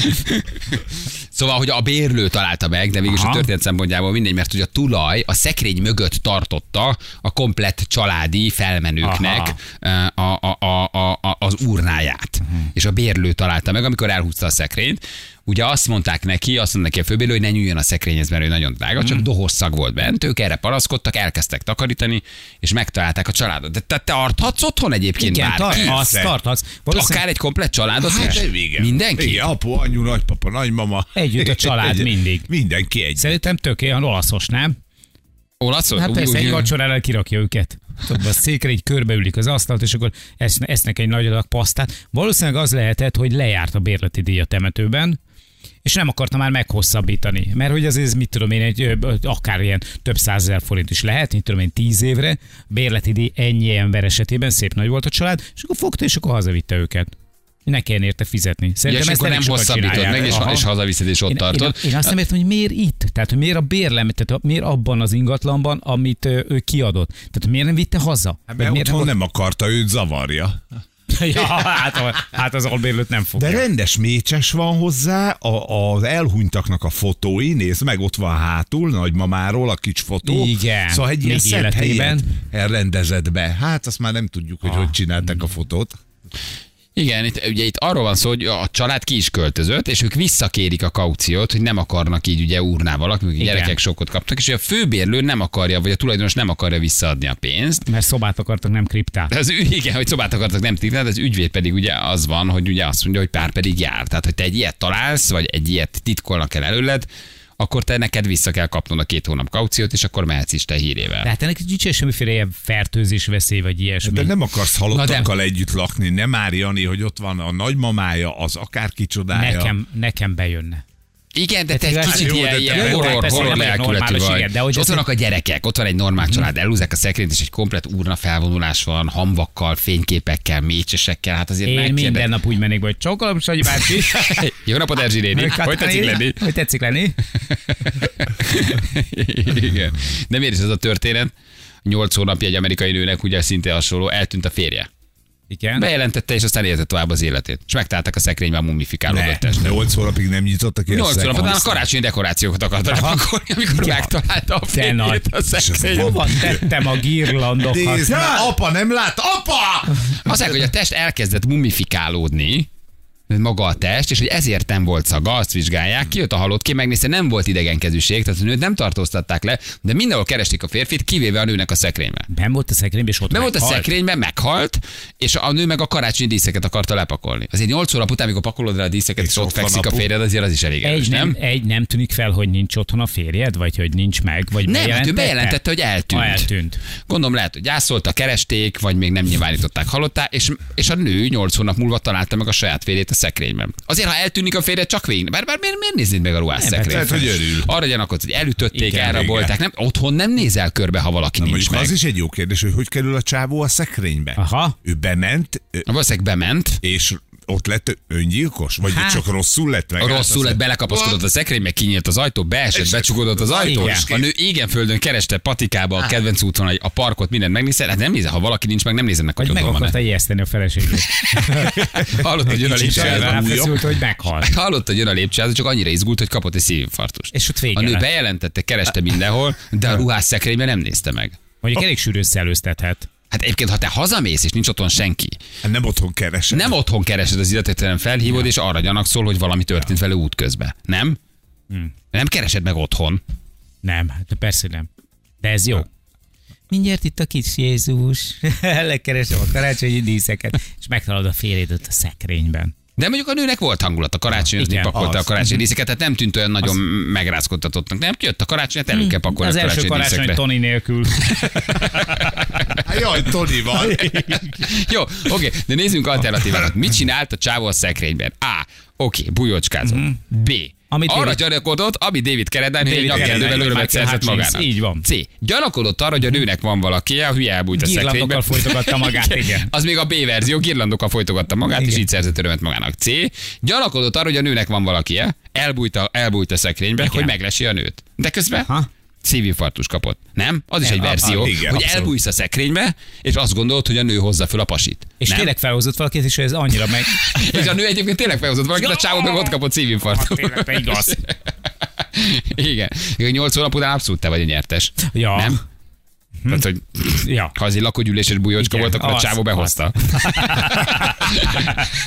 Szóval, hogy a bérlő találta meg, de végülis a Aha. történet szempontjából mindegy, mert hogy a tulaj a szekrény mögött tartotta a komplett családi felmenőknek a, a, a, a, a, az urnáját. Mhm. És a bérlő találta meg, amikor elhúzta a szekrényt. Ugye azt mondták neki, azt mondta neki a főbérlő, hogy ne nyúljon a szekrényhez, mert ő nagyon drága, csak Mhm. dohos szag volt bent. Ők erre panaszkodtak, elkezdtek takarítani, és megtalálták a családot. De te tarthatsz otthon egyébként Igen, bárki? tar- azt tarthatsz. Valószínűleg Akár egy komplett családot Hát, is? igen. Mindenki? Igen, apu, anyu, nagypapa, nagymama. Együtt a család Egy- mindig. Mindenki egy. Szerintem tök olyan olaszos, nem? Olaszul? Hát persze, egy vacsorára kirakja őket. Tudod, a székre így körbeülik az asztalt, és akkor eszne, esznek egy nagy adag pasztát. Valószínűleg az lehetett, hogy lejárt a bérleti díj a temetőben, és nem akarta már meghosszabbítani. Mert hogy azért ez mit tudom én, egy, akár ilyen több százezer forint is lehet, mit tudom én, tíz évre, bérleti díj ennyi ember esetében szép nagy volt a család, és akkor fogta, és akkor hazavitte őket. Ne kelljen érte fizetni. Ja, Szerintem és ezt nem hosszabbítod meg, és, Aha. és hazaviszed, és ott Én, tartod. én, én azt nem értem, hogy miért itt? Tehát hogy miért a bérlem, tehát miért abban az ingatlanban, amit ő kiadott? Tehát miért nem vitte haza? Hát mert miért otthon nem nem akarta, őt zavarja. ja, hát, hát az albérlőt nem fogja. De rendes mécses van hozzá, a, az elhunytaknak a fotói, nézd meg, ott van hátul, nagymamáról a kis fotó. Igen, Szóval egy ilyen szebb helyet elrendezett be. Hát azt már nem tudjuk, hogy Ah. hogy csinálták a fotót. Igen, itt, ugye itt arról van szó, hogy a család ki is költözött, és ők visszakérik a kauciót, hogy nem akarnak így ugye urnával lakni, Igen. gyerekek sokkot kaptak, és a főbérlő nem akarja, vagy a tulajdonos nem akarja visszaadni a pénzt. Mert szobát akartak, nem kriptát. Az, igen, hogy szobát akartak nem titkát, az ügyvéd pedig ugye az van, hogy ugye azt mondja, hogy pár pedig jár. Tehát, hogy te egy ilyet találsz, vagy egy ilyet titkolnak el előled, akkor te neked vissza kell kapnod a két hónap kauciót, és akkor mehetsz is te hírével. De hát ennek nincs semmiféle ilyen fertőzés veszély, vagy ilyesmi. De nem akarsz Na halottakkal együtt lakni, nem már Jani, hogy ott van a nagymamája, az akárki csodája. nekem, nekem bejönne. Igen, de te egy Hát kicsit ilyen, ilyen horror, horror lelkületű vagy. de hogy ott Mhm. vannak a gyerekek, ott van egy normál család, elhúzzák a szekrényt, és egy komplet urna felvonulás van, hamvakkal, fényképekkel, mécsesekkel, hát azért Én minden nap úgy mennék, hogy csókolom, Sanyi bácsi. Jó napot, Erzsi néni! Hogy tetszik lenni? Hogy tetszik lenni? Igen. De miért is ez a történet? Nyolc hónapja egy amerikai nőnek, ugye szinte hasonló, eltűnt a férje. Igen. Bejelentette, és aztán élte tovább az életét. És megtalálták a szekrényben mumifikálódott Ne, test. 8 hónapig nem nyitottak ki a 8 hónap után a karácsonyi dekorációkat akarta lepakolni, amikor Ja. megtalálta a férjét a szekrényben. Hova tettem a girlandokat? Nézd apa nem lát, apa! Azt mondják, hogy a test elkezdett mumifikálódni, maga a test, és hogy ezért nem volt szaga, azt vizsgálják, kijött a halott ki, megnézte, nem volt idegenkezűség, tehát a nőt nem tartóztatták le, de mindenhol keresték a férfit, kivéve a nőnek a szekrényben. Nem volt a szekrényben, és ott Nem volt a meghalt? szekrényben, meghalt, és a nő meg a karácsonyi díszeket akarta lepakolni. Azért 8 hónap után, amikor pakolod rá a díszeket, és, És ott fekszik a férjed, azért az is elég erős, Egy nem, nem? egy nem tűnik fel, hogy nincs otthon a férjed, vagy hogy nincs meg, vagy Nem, hát ő bejelentette? bejelentette, hogy eltűnt. Ha eltűnt. Gondolom lehet, hogy gyászolta, keresték, vagy még nem nyilvánították halottá, és, és a nő 8 hónap múlva találta meg a saját férjét a szekrényben. Azért, ha eltűnik a férje, csak végig. Bár, bár miért, miért néznéd meg a ruhás Nem, szekrényt? hogy örül. Arra gyanakodsz, hogy elütötték, Igen, elrabolták. Nem, otthon nem nézel körbe, ha valaki Na, nincs meg. az is egy jó kérdés, hogy hogy kerül a csávó a szekrénybe. Aha. Ő bement, ö, Valószínűleg bement, és ott lett öngyilkos? Vagy Hát- csak rosszul lett meg? rosszul lett, belekapaszkodott a szekrénybe, kinyílt az ajtó, beesett, És- becsukódott az ajtó. Igen. A nő igen földön kereste patikába a kedvenc úton a parkot, mindent megnézett. Hát nem nézel, ha valaki nincs meg, nem nézed meg, hogy meg akarta ijeszteni a feleségét. Hallott, hogy jön a lépcsőházba. hogy meghalt. Hallott, hogy jön a lépcsőházba, csak annyira izgult, hogy kapott egy szívinfarktust. És ott vége A nő bejelentette, kereste mindenhol, de a ruhás szekrényben nem nézte meg. Mondjuk elég sűrű összeelőztethet. Hát egyébként, ha te hazamész, és nincs otthon senki, Hát nem otthon keresem. nem otthon keresed az illetételen felhívod, és arra gyanakszol, hogy valami történt vele útközben. Nem? Hmm. Nem keresed meg otthon. Nem, hát persze nem. De ez jó. Mindjárt itt a kis Jézus. Lekeresem a karácsonyi díszeket, és megtalálod a férjédet a szekrényben. De mondjuk a nőnek volt hangulat a karácsonyozni, Igen, pakolta a az. karácsonyi díszeket, tehát nem tűnt olyan nagyon megrázkodtatottnak. Nem, jött a karácsony, hát elő kell pakolni Az a első karácsony díszekre. Toni nélkül. Hát Jaj, Toni van. Jó, oké, de nézzünk alternatívákat. Mit csinált a csávó a szekrényben? A. Oké, bujócskázott. B. Amit arra David- gyanakodott, ami David Keredán, hogy egy nyakkendővel örömet szerzett magának. így van. C. Gyanakodott arra, hogy a nőnek van valaki, a hülye elbújt a Girlandokkal folytogatta magát, igen. Az még a B verzió, girlandokkal folytogatta magát, és Igen. így szerzett örömet magának. C. Gyanakodott arra, hogy a nőnek van valaki, elbújt a, elbújt a szekrénybe, Igen. hogy meglesi a nőt. De közben Ha? Szívinfarktus kapott. Nem? Az is egy verzió, a- igen, hogy abszolút. elbújsz a szekrénybe, és azt gondolod, hogy a nő hozza föl a pasit. És nem? tényleg felhozott valakit, és ez annyira meg... És a nő egyébként tényleg felhozott valakit, a csávó meg ott kapott szívinfarktust. Tényleg, te igaz. Igen. 8 hónap után abszolút te vagy a nyertes. Ja. Nem? Tehát, hogy Ja. ha az egy lakógyűléses bujócska volt, akkor a az, csávó az. behozta.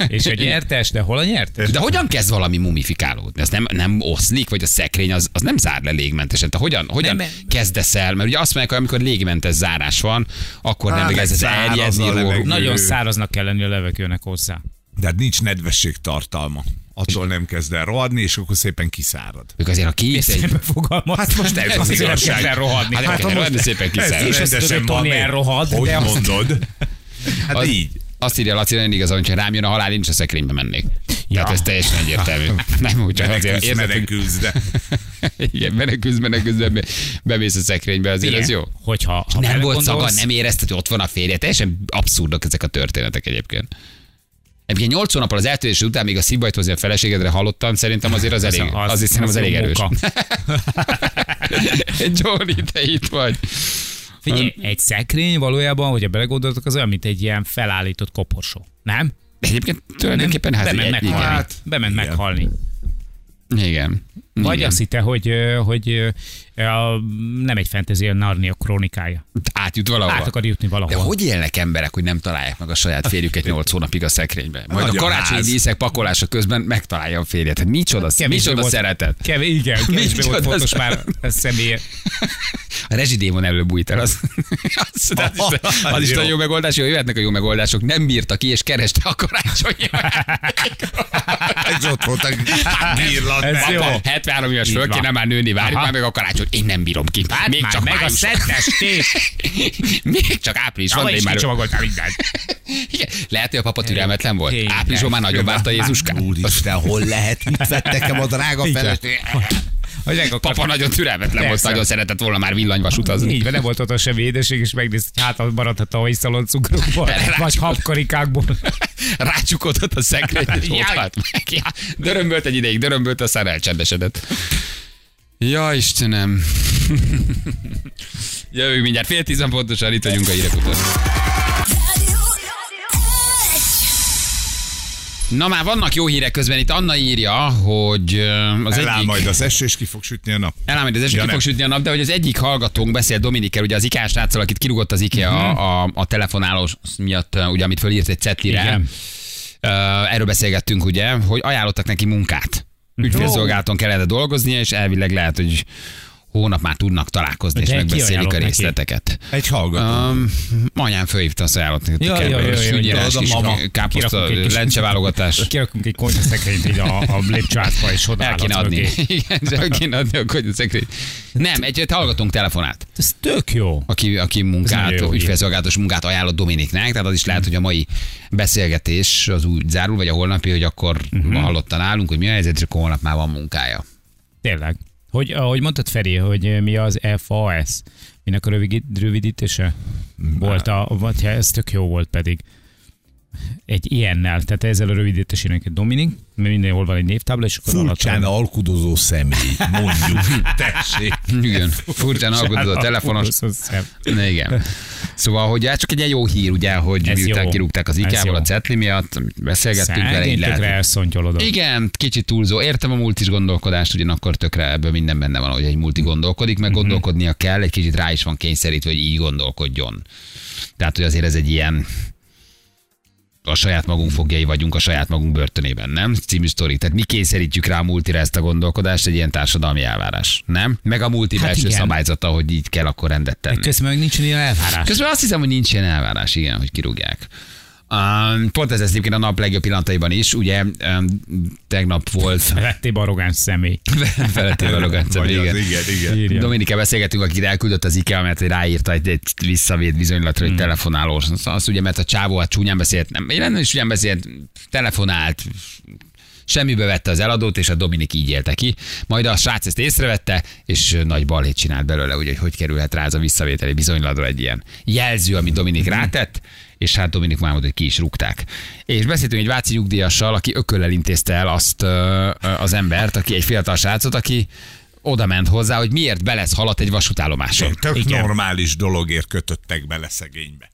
És a nyertes, de hol a nyertes? De hogyan kezd valami mumifikálódni? Az nem, nem oszlik, vagy a szekrény az, az nem zár le légmentesen. Te hogyan, hogyan Nem, kezdesz el? Mert ugye azt mondják, hogy amikor légmentes zárás van, akkor nem Á, ez meg száraz eljedni, a. Nagyon száraznak kell lenni a levegőnek hozzá. De hát nincs nedvesség tartalma. Attól nem kezd el rohadni, és akkor szépen kiszárad. Ők azért, ha kinyitsz egy... Fogalmaz. Hát most ez az Azért nem igazság. kell rohadni. Hát kell rohadni, szépen kiszárad. És azt tudod, hogy elrohad, Hogy de azt- mondod? Hát Az- így. Azt írja Laci, nagyon igaz, hogyha rám jön a halál, én is a szekrénybe mennék. Tehát ez teljesen egyértelmű. Nem úgy, csak azért érzed, hogy menekülsz, de igen, menekülsz, menekülsz, be, bemész a szekrénybe, azért ez jó. Hogyha ha Nem volt belegondolsz- szaga, nem érezted, hogy ott van a férje. Teljesen abszurdok ezek a történetek egyébként. Egyébként 8 hónappal az eltűnés után még a szívbajt hozni a feleségedre hallottam, szerintem azért az elég, az- azért szerintem az az elég erős. Johnny, te itt vagy. Figyelj, egy szekrény valójában, hogyha belegondoltok, az olyan, mint egy ilyen felállított koporsó. Nem? Egyébként tulajdonképpen hát Bement egy- meghalni. igen. Hát, Bement igen. meghalni. Igen. Vagy Igen. azt hitte, hogy, hogy nem egy fantasy, a Narnia krónikája. Átjut valahova. Át akar jutni De valahol. hogy élnek emberek, hogy nem találják meg a saját férjüket 8 hónapig a szekrénybe? Majd Nagy a a karácsonyi díszek pakolása közben megtalálja a férjet. Hát micsoda, micsoda volt, szeretet. Kevés, igen, kevésbé volt fontos szeretet. már a személy. A rezsidémon elől bújt el. Az, az, az, is, az is Jó. nagyon jó megoldás, jó, jöhetnek a jó megoldások. Nem bírta ki, és kereste a karácsonyi ez ott volt a jó. Papa, 73 éves föl kéne már nőni, várjuk már meg a karácsony. Én nem bírom ki. Hát Még már csak meg a május. szentestét. Még csak április van, Van, de én már... kicsomagoltál mindent. Igen. Lehet, hogy a papa türelmetlen volt. Igen. Áprilisban már nagyon várta Jézuskát. Úristen, hol lehet? Mit vett nekem a drága feleség? Hogy meg akar- Papa nagyon türelmetlen volt, nagyon szeretett volna már villanyvas utazni. Így van, nem volt ott a semmi édesség, és megnézte, hogy hát az maradhat a hajszalon cukrokból, vagy habkarikákból. Rácsukodott a szekrény, és ott halt meg. Ja, dörömbölt egy ideig, dörömbölt, aztán elcsendesedett. Ja, Istenem. Jövünk mindjárt fél tízen pontosan, itt vagyunk a hírek után. Na már vannak jó hírek közben, itt Anna írja, hogy az Eláll egyik... majd az eső, és ki fog sütni a nap. Eláll majd az eső, Ja, ki nem. fog sütni a nap, de hogy az egyik hallgatónk beszél Dominikkel, ugye az ikás sráccal, akit kirúgott az IKEA Mhm. a, a, a telefonálós miatt, ugye, amit fölírt egy cetlire. Igen. Ö, Erről beszélgettünk, ugye, hogy ajánlottak neki munkát. Ügyfélszolgálaton kellene dolgoznia, és elvileg lehet, hogy hónap már tudnak találkozni, és De ki megbeszélik a neki? részleteket. Egy hallgató. Um, anyám fölhívta azt ajánlott neki. Ja, kell ja, ja, ja, fűnyírás, ja, kis az a mama. káposzta, lencseválogatás. Kirakunk egy konyhaszekrényt így a, a lépcsőházba, és oda El kéne adni. Igen, el kéne adni a konyhaszekrényt. Nem, egy, egy hallgatónk telefonát. Ez tök jó. aki, aki munkát, ügyfélszolgálatos munkát ajánlott Dominiknek, tehát az is lehet, hogy a mai beszélgetés az úgy zárul, vagy a holnapi, hogy akkor uh-huh. hallotta nálunk, hogy mi a helyzet, és akkor holnap már van munkája. Tényleg. Hogy, ahogy mondtad, Feri, hogy mi az FAS? Minek a rövid, rövidítése? Volt a, vagy ez tök jó volt pedig. Egy ilyennel, tehát ezzel a rövidítésének egy Dominik, mert mindenhol van egy névtábla, és akkor Furcsán alatta- alkudozó személy, mondjuk. Tessék. Igen, furcsán alkotott a telefonos. Szem. Na, Igen. Szóval, hogy ez csak egy jó hír, ugye, hogy Ez miután jó. kirúgták az jó. a cetli miatt, beszélgettünk vele, így lehet. elszontyolodott. Igen, kicsit túlzó. Értem a multis gondolkodást, ugyanakkor tökre ebből minden benne van, hogy egy multi gondolkodik, meg gondolkodnia kell, egy kicsit rá is van kényszerítve, hogy így gondolkodjon. Tehát, hogy azért ez egy ilyen a saját magunk fogjai vagyunk a saját magunk börtönében, nem? Című sztori. Tehát mi kényszerítjük rá a multira ezt a gondolkodást, egy ilyen társadalmi elvárás, nem? Meg a multi Hát belső igen. szabályzata, hogy így kell akkor rendet tenni. Közben meg nincs ilyen elvárás. Közben azt hiszem, hogy nincs ilyen elvárás, igen, hogy kirúgják. Um, pont ez egyébként a nap legjobb pillanataiban is. Ugye um, tegnap volt Lettébb arrogáns személy. felettébb Vagy az, igen. igen, igen. Írja. Dominika beszélgetünk, akit elküldött az IKEA, mert hogy ráírta egy, egy visszavét bizonylatra, hogy Hmm. telefonálós. Azt, azt ugye, mert a csávó hát csúnyán beszélt, nem, nem is csúnyán beszélt, telefonált, semmibe vette az eladót, és a Dominik így élte ki. Majd a srác ezt észrevette, és nagy balhét csinált belőle, ugye, hogy hogy kerülhet rá ez a visszavételi bizonylatra egy ilyen jelző, amit Dominik rátett, és hát Dominik már mondta, hogy ki is rúgták. És beszéltünk egy váci nyugdíjassal, aki ököllel intézte el azt az embert, aki egy fiatal srácot, aki oda ment hozzá, hogy miért belesz halat egy vasútállomáson. Tök Igen. normális dologért kötöttek bele szegénybe.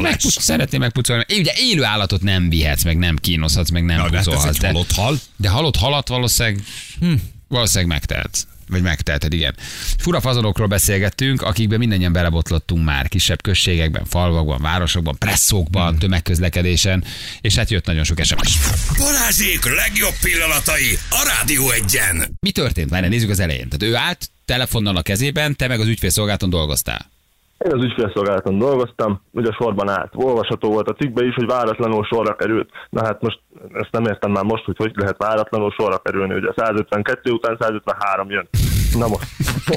Megpuc- Szeretném megpucolni. Ugye élő állatot nem vihetsz, meg nem kínozhatsz, meg nem Na, de hát ez pucolhatsz. egy halott hal. De halott halat valószínűleg, hm, valószínűleg megtehetsz. Vagy megteheted, igen. Fura fazonokról beszélgettünk, akikben mindannyian belebotlottunk már, kisebb községekben, falvakban, városokban, presszókban, Hmm. tömegközlekedésen, és hát jött nagyon sok SMS. Balázsék legjobb pillanatai a Rádió egyen. Mi történt? Várj, nézzük az elején. Tehát ő állt telefonnal a kezében, te meg az ügyfélszolgálaton dolgoztál. Én az ügyfélszolgálaton dolgoztam, ugye sorban állt. Olvasható volt a cikkben is, hogy váratlanul sorra került. Na hát most ezt nem értem már most, hogy hogy lehet váratlanul sorra kerülni. Ugye 152 után 153 jön. Na most.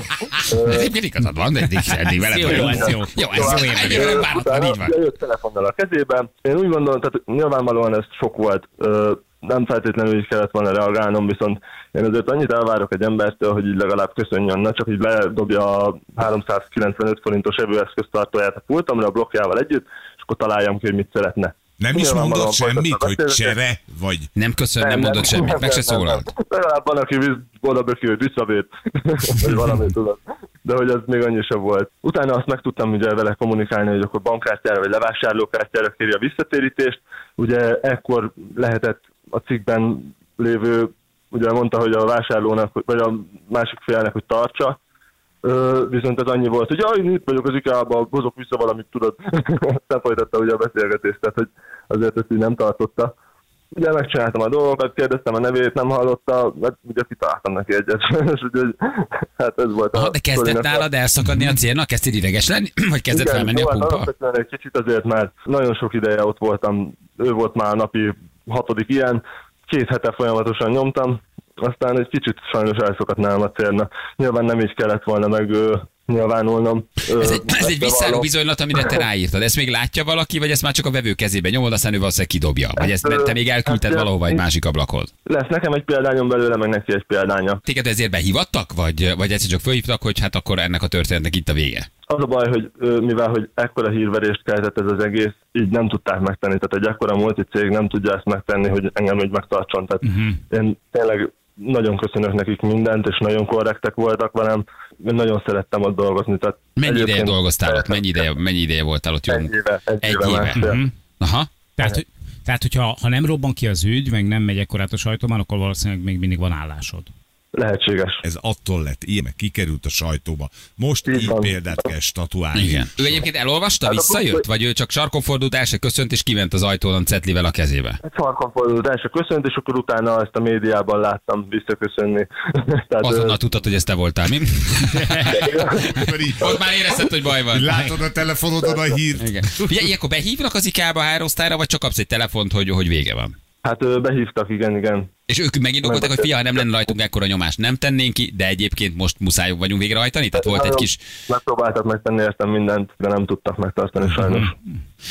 Egyébként igazad van, de eddig, eddig veled Jó, vagyok. ez jó. Jó, ez jó, én egyébként várhatóan Utána így van. jött telefonnal a kezében. Én úgy gondolom, tehát nyilvánvalóan ez sok volt. Nem feltétlenül így kellett volna reagálnom, viszont én azért annyit elvárok egy embertől, hogy így legalább köszönjön, ne csak így ledobja a 395 forintos evőeszköztartóját a pultomra a blokkjával együtt, és akkor találjam ki, hogy mit szeretne. Nem is mondott semmit, hogy csere, vagy Nem köszön, nem mondott semmit, meg se szólalt. Legalább van, aki oda böki, hogy visszavét, vagy valami tudod. De hogy ez még annyi sem volt. Utána azt meg tudtam ugye vele kommunikálni, hogy akkor bankkártyára vagy levásárlókártyára kéri a visszatérítést. Ugye ekkor lehetett a cikkben lévő, ugye mondta, hogy a vásárlónak, vagy a másik félnek, hogy tartsa, Ö, viszont ez annyi volt, hogy jaj, itt vagyok az IKEA-ba, hozok vissza valamit, tudod. Aztán folytatta ugye a beszélgetést, tehát hogy azért ezt így nem tartotta. Ugye megcsináltam a dolgokat, kérdeztem a nevét, nem hallotta, mert ugye kitaláltam neki egyet, és úgyhogy hát ez volt Aha, de kezdett nálad elszakadni a célnak? Kezdtél ideges lenni? Vagy kezdett igen, felmenni a hát pumpa? egy kicsit azért, mert nagyon sok ideje ott voltam, ő volt már a napi hatodik ilyen, két hete folyamatosan nyomtam, aztán egy kicsit sajnos elszakadt nálam a célna. Nyilván nem így kellett volna meg nyilvánulnom. Ez egy, ez egy ezt bevallom. bizonylat, amire te ráírtad. Ezt még látja valaki, vagy ezt már csak a vevő kezébe nyomod, aztán ő valószínűleg kidobja? Vagy ezt Ezt, te még elküldted hát, valahova egy másik ablakhoz? Lesz nekem egy példányom belőle, meg neki egy példánya. Téged ezért behívattak, vagy, vagy egyszer csak fölhívtak, hogy hát akkor ennek a történetnek itt a vége? Az a baj, hogy mivel hogy ekkora hírverést keltett ez az egész, így nem tudták megtenni. Tehát egy ekkora multicég nem tudja ezt megtenni, hogy engem így megtartson. Tehát uh-huh. én tényleg nagyon köszönök nekik mindent, és nagyon korrektek voltak velem. Én nagyon szerettem ott dolgozni. Tehát Mennyi ideje dolgoztál ott? Mennyi ideje, mennyi ideje voltál ott? Jó? Egy éve. Egy, Egy éve. éve. Mhm. Aha. Tehát, hogy- tehát hogyha ha nem robban ki az ügy, meg nem megy ekkorát a sajtóban, akkor valószínűleg még mindig van állásod. Lehetséges. ez attól lett ilyen, meg kikerült a sajtóba. Most Így így példát kell statuálni. Igen. Ő egyébként elolvasta, Hát visszajött? akkor- Vagy ő csak sarkon fordult, el se köszönt, és kiment az ajtón a cetlivel a kezébe? Egy sarkon fordult első köszönt, és akkor utána ezt a médiában láttam visszaköszönni. Tehát, Azonnal ö, tudtad, hogy ez te voltál, mi? Ott már érezted, hogy baj van. látod a telefonodon a hírt. Igen. Ugye, ilyenkor behívnak az IK-ba, hárosztályra, vagy csak kapsz egy telefont, hogy, hogy vége van? Hát behívtak, igen, igen. És ők megindokolták, hogy fia, ha nem lenne rajtunk ekkora nyomás, nem tennénk ki, de egyébként most muszáj vagyunk végrehajtani? Tehát volt egy kis... Megpróbáltak megtenni értem mindent, de nem tudtak megtartani sajnos.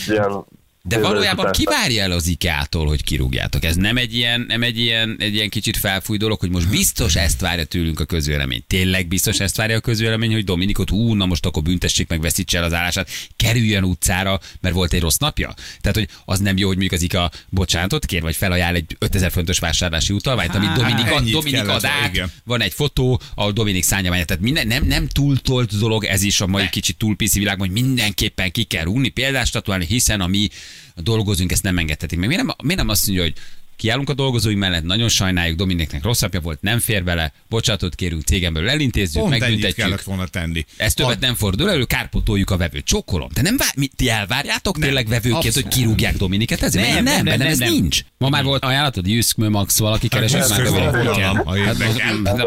Ilyen De valójában után- ki várja el az IKEA-tól, hogy kirúgjátok? Ez nem egy ilyen, nem egy ilyen, egy ilyen kicsit felfúj dolog, hogy most biztos ezt várja tőlünk a közvélemény. Tényleg biztos ezt várja a közvélemény, hogy Dominikot, ú, na most akkor büntessék meg, veszítse el az állását, kerüljön utcára, mert volt egy rossz napja? Tehát, hogy az nem jó, hogy mondjuk az IKEA bocsánatot kér, vagy felajánl egy 5000 fontos vásárlási utalványt, amit Dominik, ad, Dominik ad át, igen. van egy fotó, ahol Dominik szánja meg. Tehát minden, nem, nem túltolt dolog ez is a mai kicsit túl piszi világban, hogy mindenképpen ki kell rúgni, statuálni, hiszen a mi dolgozunk, ezt nem engedhetik meg. Miért nem, miért nem azt mondja, hogy kiállunk a dolgozói mellett, nagyon sajnáljuk, Dominiknek rossz napja volt, nem fér bele, bocsánatot kérünk, cégen belül elintézzük, Pont megbüntetjük. kellett volna tenni. Ez többet A- nem fordul elő, kárpotoljuk a vevőt. Csókolom. De nem vár, ti elvárjátok Nem, tényleg vevőként, hogy kirúgják Dominiket? Ez nem, nem, nem, nem, nem, ez nem. nincs. Ma már volt ajánlatod, Juszkmő Max, valaki keresett már Dominikot. Hát.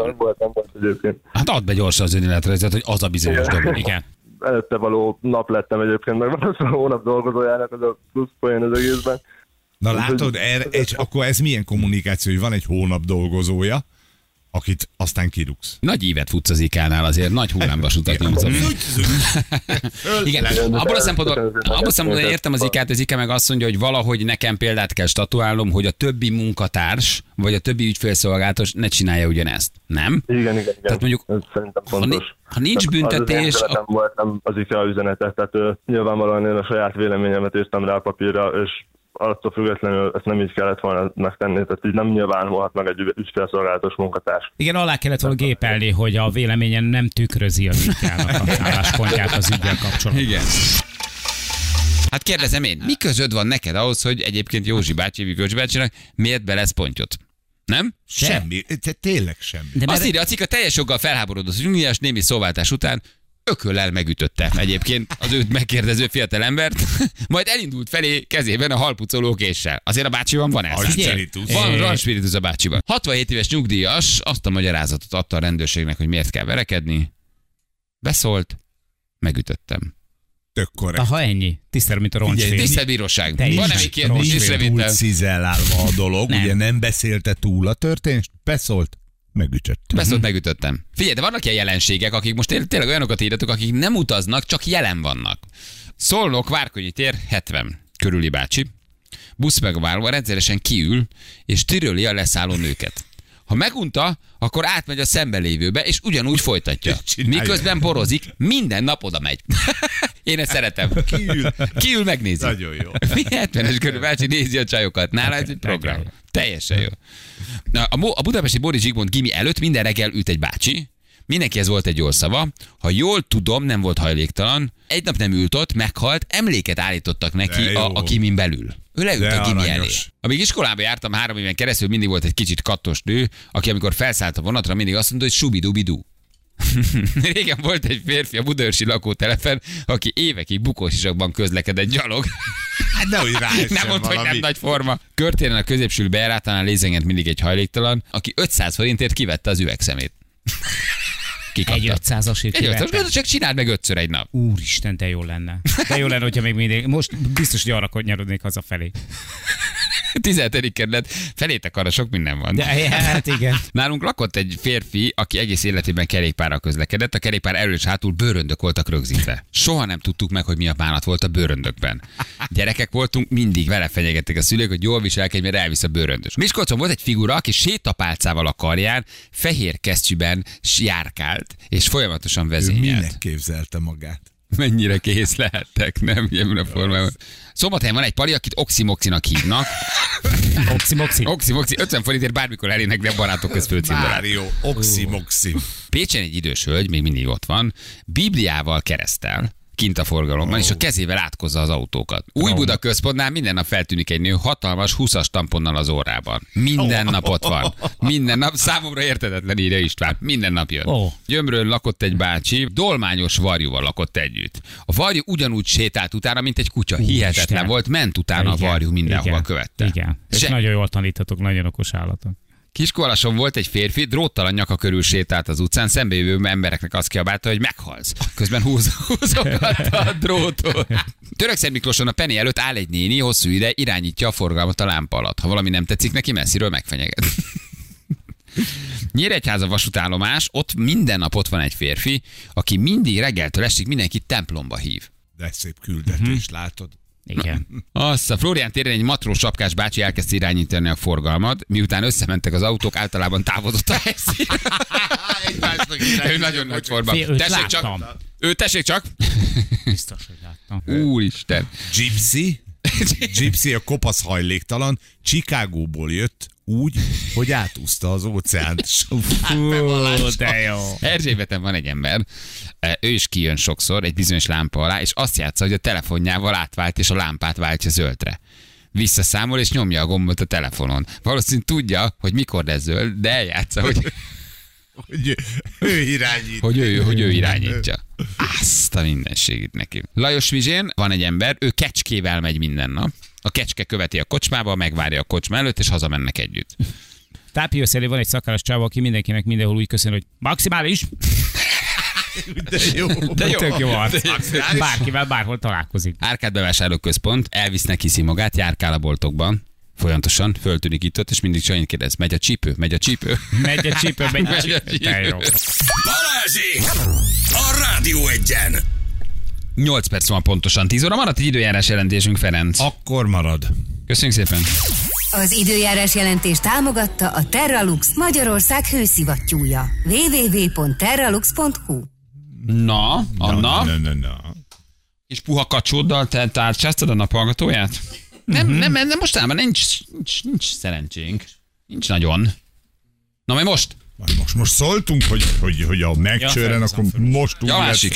Hát add be gyorsan az önéletrajzot, hogy az a bizonyos Dominik. Előtte való nap lettem egyébként, meg valószínűleg a hónap dolgozójának, az a plusz poén az egészben. Na látod, erre, és akkor ez milyen kommunikáció, hogy van egy hónap dolgozója, akit aztán kirúgsz. Nagy ívet futsz az ikánál azért, nagy hullámvasutat nyomsz. Igen, abból a szempontból, abból a szempontból értem az ikát, az IKA meg azt mondja, hogy valahogy nekem példát kell statuálnom, hogy a többi munkatárs, vagy a többi ügyfélszolgálatos ne csinálja ugyanezt. Nem? Igen, igen, igen. Tehát mondjuk, Ez szerintem fontos. ha nincs Tehát Az az büntetés, nem az IKEA üzenete, tehát ö, nyilvánvalóan én a saját véleményemet írtam rá a papírra, és attól függetlenül ezt nem így kellett volna megtenni, tehát így nem nyilvánulhat meg egy ügy- ügyfélszolgálatos munkatárs. Igen, alá kellett volna gépelni, hogy a véleményen nem tükrözi az IKEA-nak a álláspontját az ügyel kapcsolatban. Igen. Hát kérdezem én, mi közöd van neked ahhoz, hogy egyébként Józsi bácsi, Vigőcs bácsinak miért be lesz pontyot? Nem? Semmi, te, tényleg semmi. De Azt mert, írja a cikk, a teljes joggal felháborodott, hogy Nyugdíjas némi szóváltás után ököllel megütötte egyébként az őt megkérdező fiatalembert, majd elindult felé kezében a halpucoló késsel. Azért a bácsiban van ez. Spiritus. Van, van spiritus a bácsiban. 67 éves nyugdíjas azt a magyarázatot adta a rendőrségnek, hogy miért kell verekedni. Beszólt, megütöttem. Tök korrekt. ha ennyi, tisztel, mint a Figyelj, roncsfény. Tisztelt bíróság, Te is van-e meg még kérdés, észrevétel? túl cizellálva a dolog, Nem. ugye nem beszélte túl a történést, beszólt, megütött. Beszólt, megütöttem. Figyelj, de vannak ilyen jelenségek, akik most té- tényleg olyanokat írjatok, akik nem utaznak, csak jelen vannak. Szolnok, Várkonyi tér, 70. Körüli bácsi. busz megválva rendszeresen kiül, és tiröli a leszálló nőket. Ha megunta, akkor átmegy a szembelévőbe, és ugyanúgy folytatja. Csinálja. Miközben borozik, minden nap oda megy. Én ezt szeretem. Kiül, Kiül megnézi. Nagyon jó. Mi 70-es körül bácsi nézi a csajokat. Nála ez egy program. Teljesen jó. Na, a, a budapesti Boris Zsigmond Gimi előtt minden reggel üt egy bácsi, Mindenkihez volt egy jó szava. Ha jól tudom, nem volt hajléktalan. Egy nap nem ült ott, meghalt, emléket állítottak neki a, a Kimin belül. Ő leült De a Gimi elé. aranyos. Amíg iskolába jártam három éven keresztül, mindig volt egy kicsit kattos nő, aki amikor felszállt a vonatra, mindig azt mondta, hogy subidubidu. Régen volt egy férfi a Budaörsi lakótelepen, aki évekig bukósisakban közlekedett gyalog. Hát nehogy rá nem mondta, hogy nem nagy forma. Körtéren a középső bejárátánál lézengett mindig egy hajléktalan, aki 500 forintért kivette az üvegszemét. Egy Kikapta. 500-asért Egy 500 kivettem. csak csináld meg ötször egy nap. Úristen, de jó lenne. De jó lenne, hogyha még mindig. Most biztos, hogy arra nyarodnék hazafelé. 17. kerület, felétek arra sok minden van. De hát igen. Nálunk lakott egy férfi, aki egész életében kerékpárral közlekedett, a kerékpár elől és hátul bőröndök voltak rögzítve. Soha nem tudtuk meg, hogy mi a bánat volt a bőröndökben. Gyerekek voltunk, mindig vele fenyegették a szülők, hogy jól viselkedj, mert elvisz a bőröndös. Miskolcon volt egy figura, aki sétapálcával a karján, fehér kesztyűben s- járkált, és folyamatosan Ő vezényelt. minek képzelte magát? Mennyire kész lehettek, nem? Ebben a formában. Szombathelyen van egy pali, akit Oximoxinak hívnak. Oximoxi. Oximoxi 50 forintért bármikor elénekli a barátok közt főcímbarát. Mário, oximoxim. Pécsen egy idős hölgy, még mindig ott van, Bibliával keresztel, kint a forgalomban, és a kezével átkozza az autókat. Új Buda központnál minden nap feltűnik egy nő hatalmas 20-as tamponnal az órában. Minden nap ott van. Minden nap, számomra értetetlen írja István. Minden nap jön. Ó. Gyömrőn lakott egy bácsi, dolmányos varjúval lakott együtt. A varjú ugyanúgy sétált utána, mint egy kutya. Hihetetlen Isten. volt, ment utána a varjú mindenhova igen, követte. Igen. És Se- nagyon jól tanítatok, nagyon okos állatok. Kiskolason volt egy férfi, dróttalan nyaka körül sétált az utcán, szembejövő embereknek azt kiabálta, hogy meghalsz. Közben húz, húzogatta a drótot. Törökszer Miklóson a Penny előtt áll egy néni, hosszú ide irányítja a forgalmat a lámpa alatt. Ha valami nem tetszik neki, messziről megfenyeget. Nyíregyháza vasútállomás, ott minden nap ott van egy férfi, aki mindig reggeltől estig mindenkit templomba hív. De szép küldetés, látod? Igen. Azt a Florián téren egy matrós sapkás bácsi elkezdte irányítani a forgalmat, miután összementek az autók, általában távozott a helyszín. ő nagyon nagy őt Tessék csak. Ő tessék csak. Biztos, hogy láttam. Úristen. Gypsy, Gypsy a kopasz hajléktalan, Chicagóból jött úgy, hogy átúszta az óceánt. Fú, de jó. Erzsébeten van egy ember, e, ő is kijön sokszor egy bizonyos lámpa alá, és azt játsza, hogy a telefonjával átvált, és a lámpát váltja zöldre. Visszaszámol, és nyomja a gombot a telefonon. Valószínűleg tudja, hogy mikor lesz zöld, de eljátsza, hogy hogy ő irányít. hogy ő, hogy ő irányítja. Azt a mindenségét neki. Lajos Vizsén van egy ember, ő kecskével megy minden nap. A kecske követi a kocsmába, megvárja a kocsma előtt, és hazamennek együtt. Tápió szélén van egy szakállas csávó, aki mindenkinek mindenhol úgy köszön, hogy maximális. De jó. De jó. Tök jó arc. Bárkivel bárhol találkozik. Árkád bevásárlóközpont, elvisznek hiszi magát, járkál a boltokban. Folyamatosan föltűnik itt ott, és mindig csak annyit kérdez, megy a csípő, megy a csípő. Megy a csípő, megy a csípő. Jó. Balázsi! A Rádió egyen! 8 perc van pontosan, 10 óra maradt egy időjárás jelentésünk, Ferenc. Akkor marad. Köszönjük szépen. Az időjárás jelentés támogatta a Terralux Magyarország hőszivattyúja. www.terralux.hu Na, Anna, Na, na, na. és puha kacsóddal te tárcsáztad a naphallgatóját? Nem, nem, nem, nem mostanában nincs, nincs, nincs szerencsénk. Nincs nagyon. Na, majd most? Majd most, most szóltunk, hogy, hogy, hogy a megcsőren, Ja, akkor fel, most úgy Ja, másik.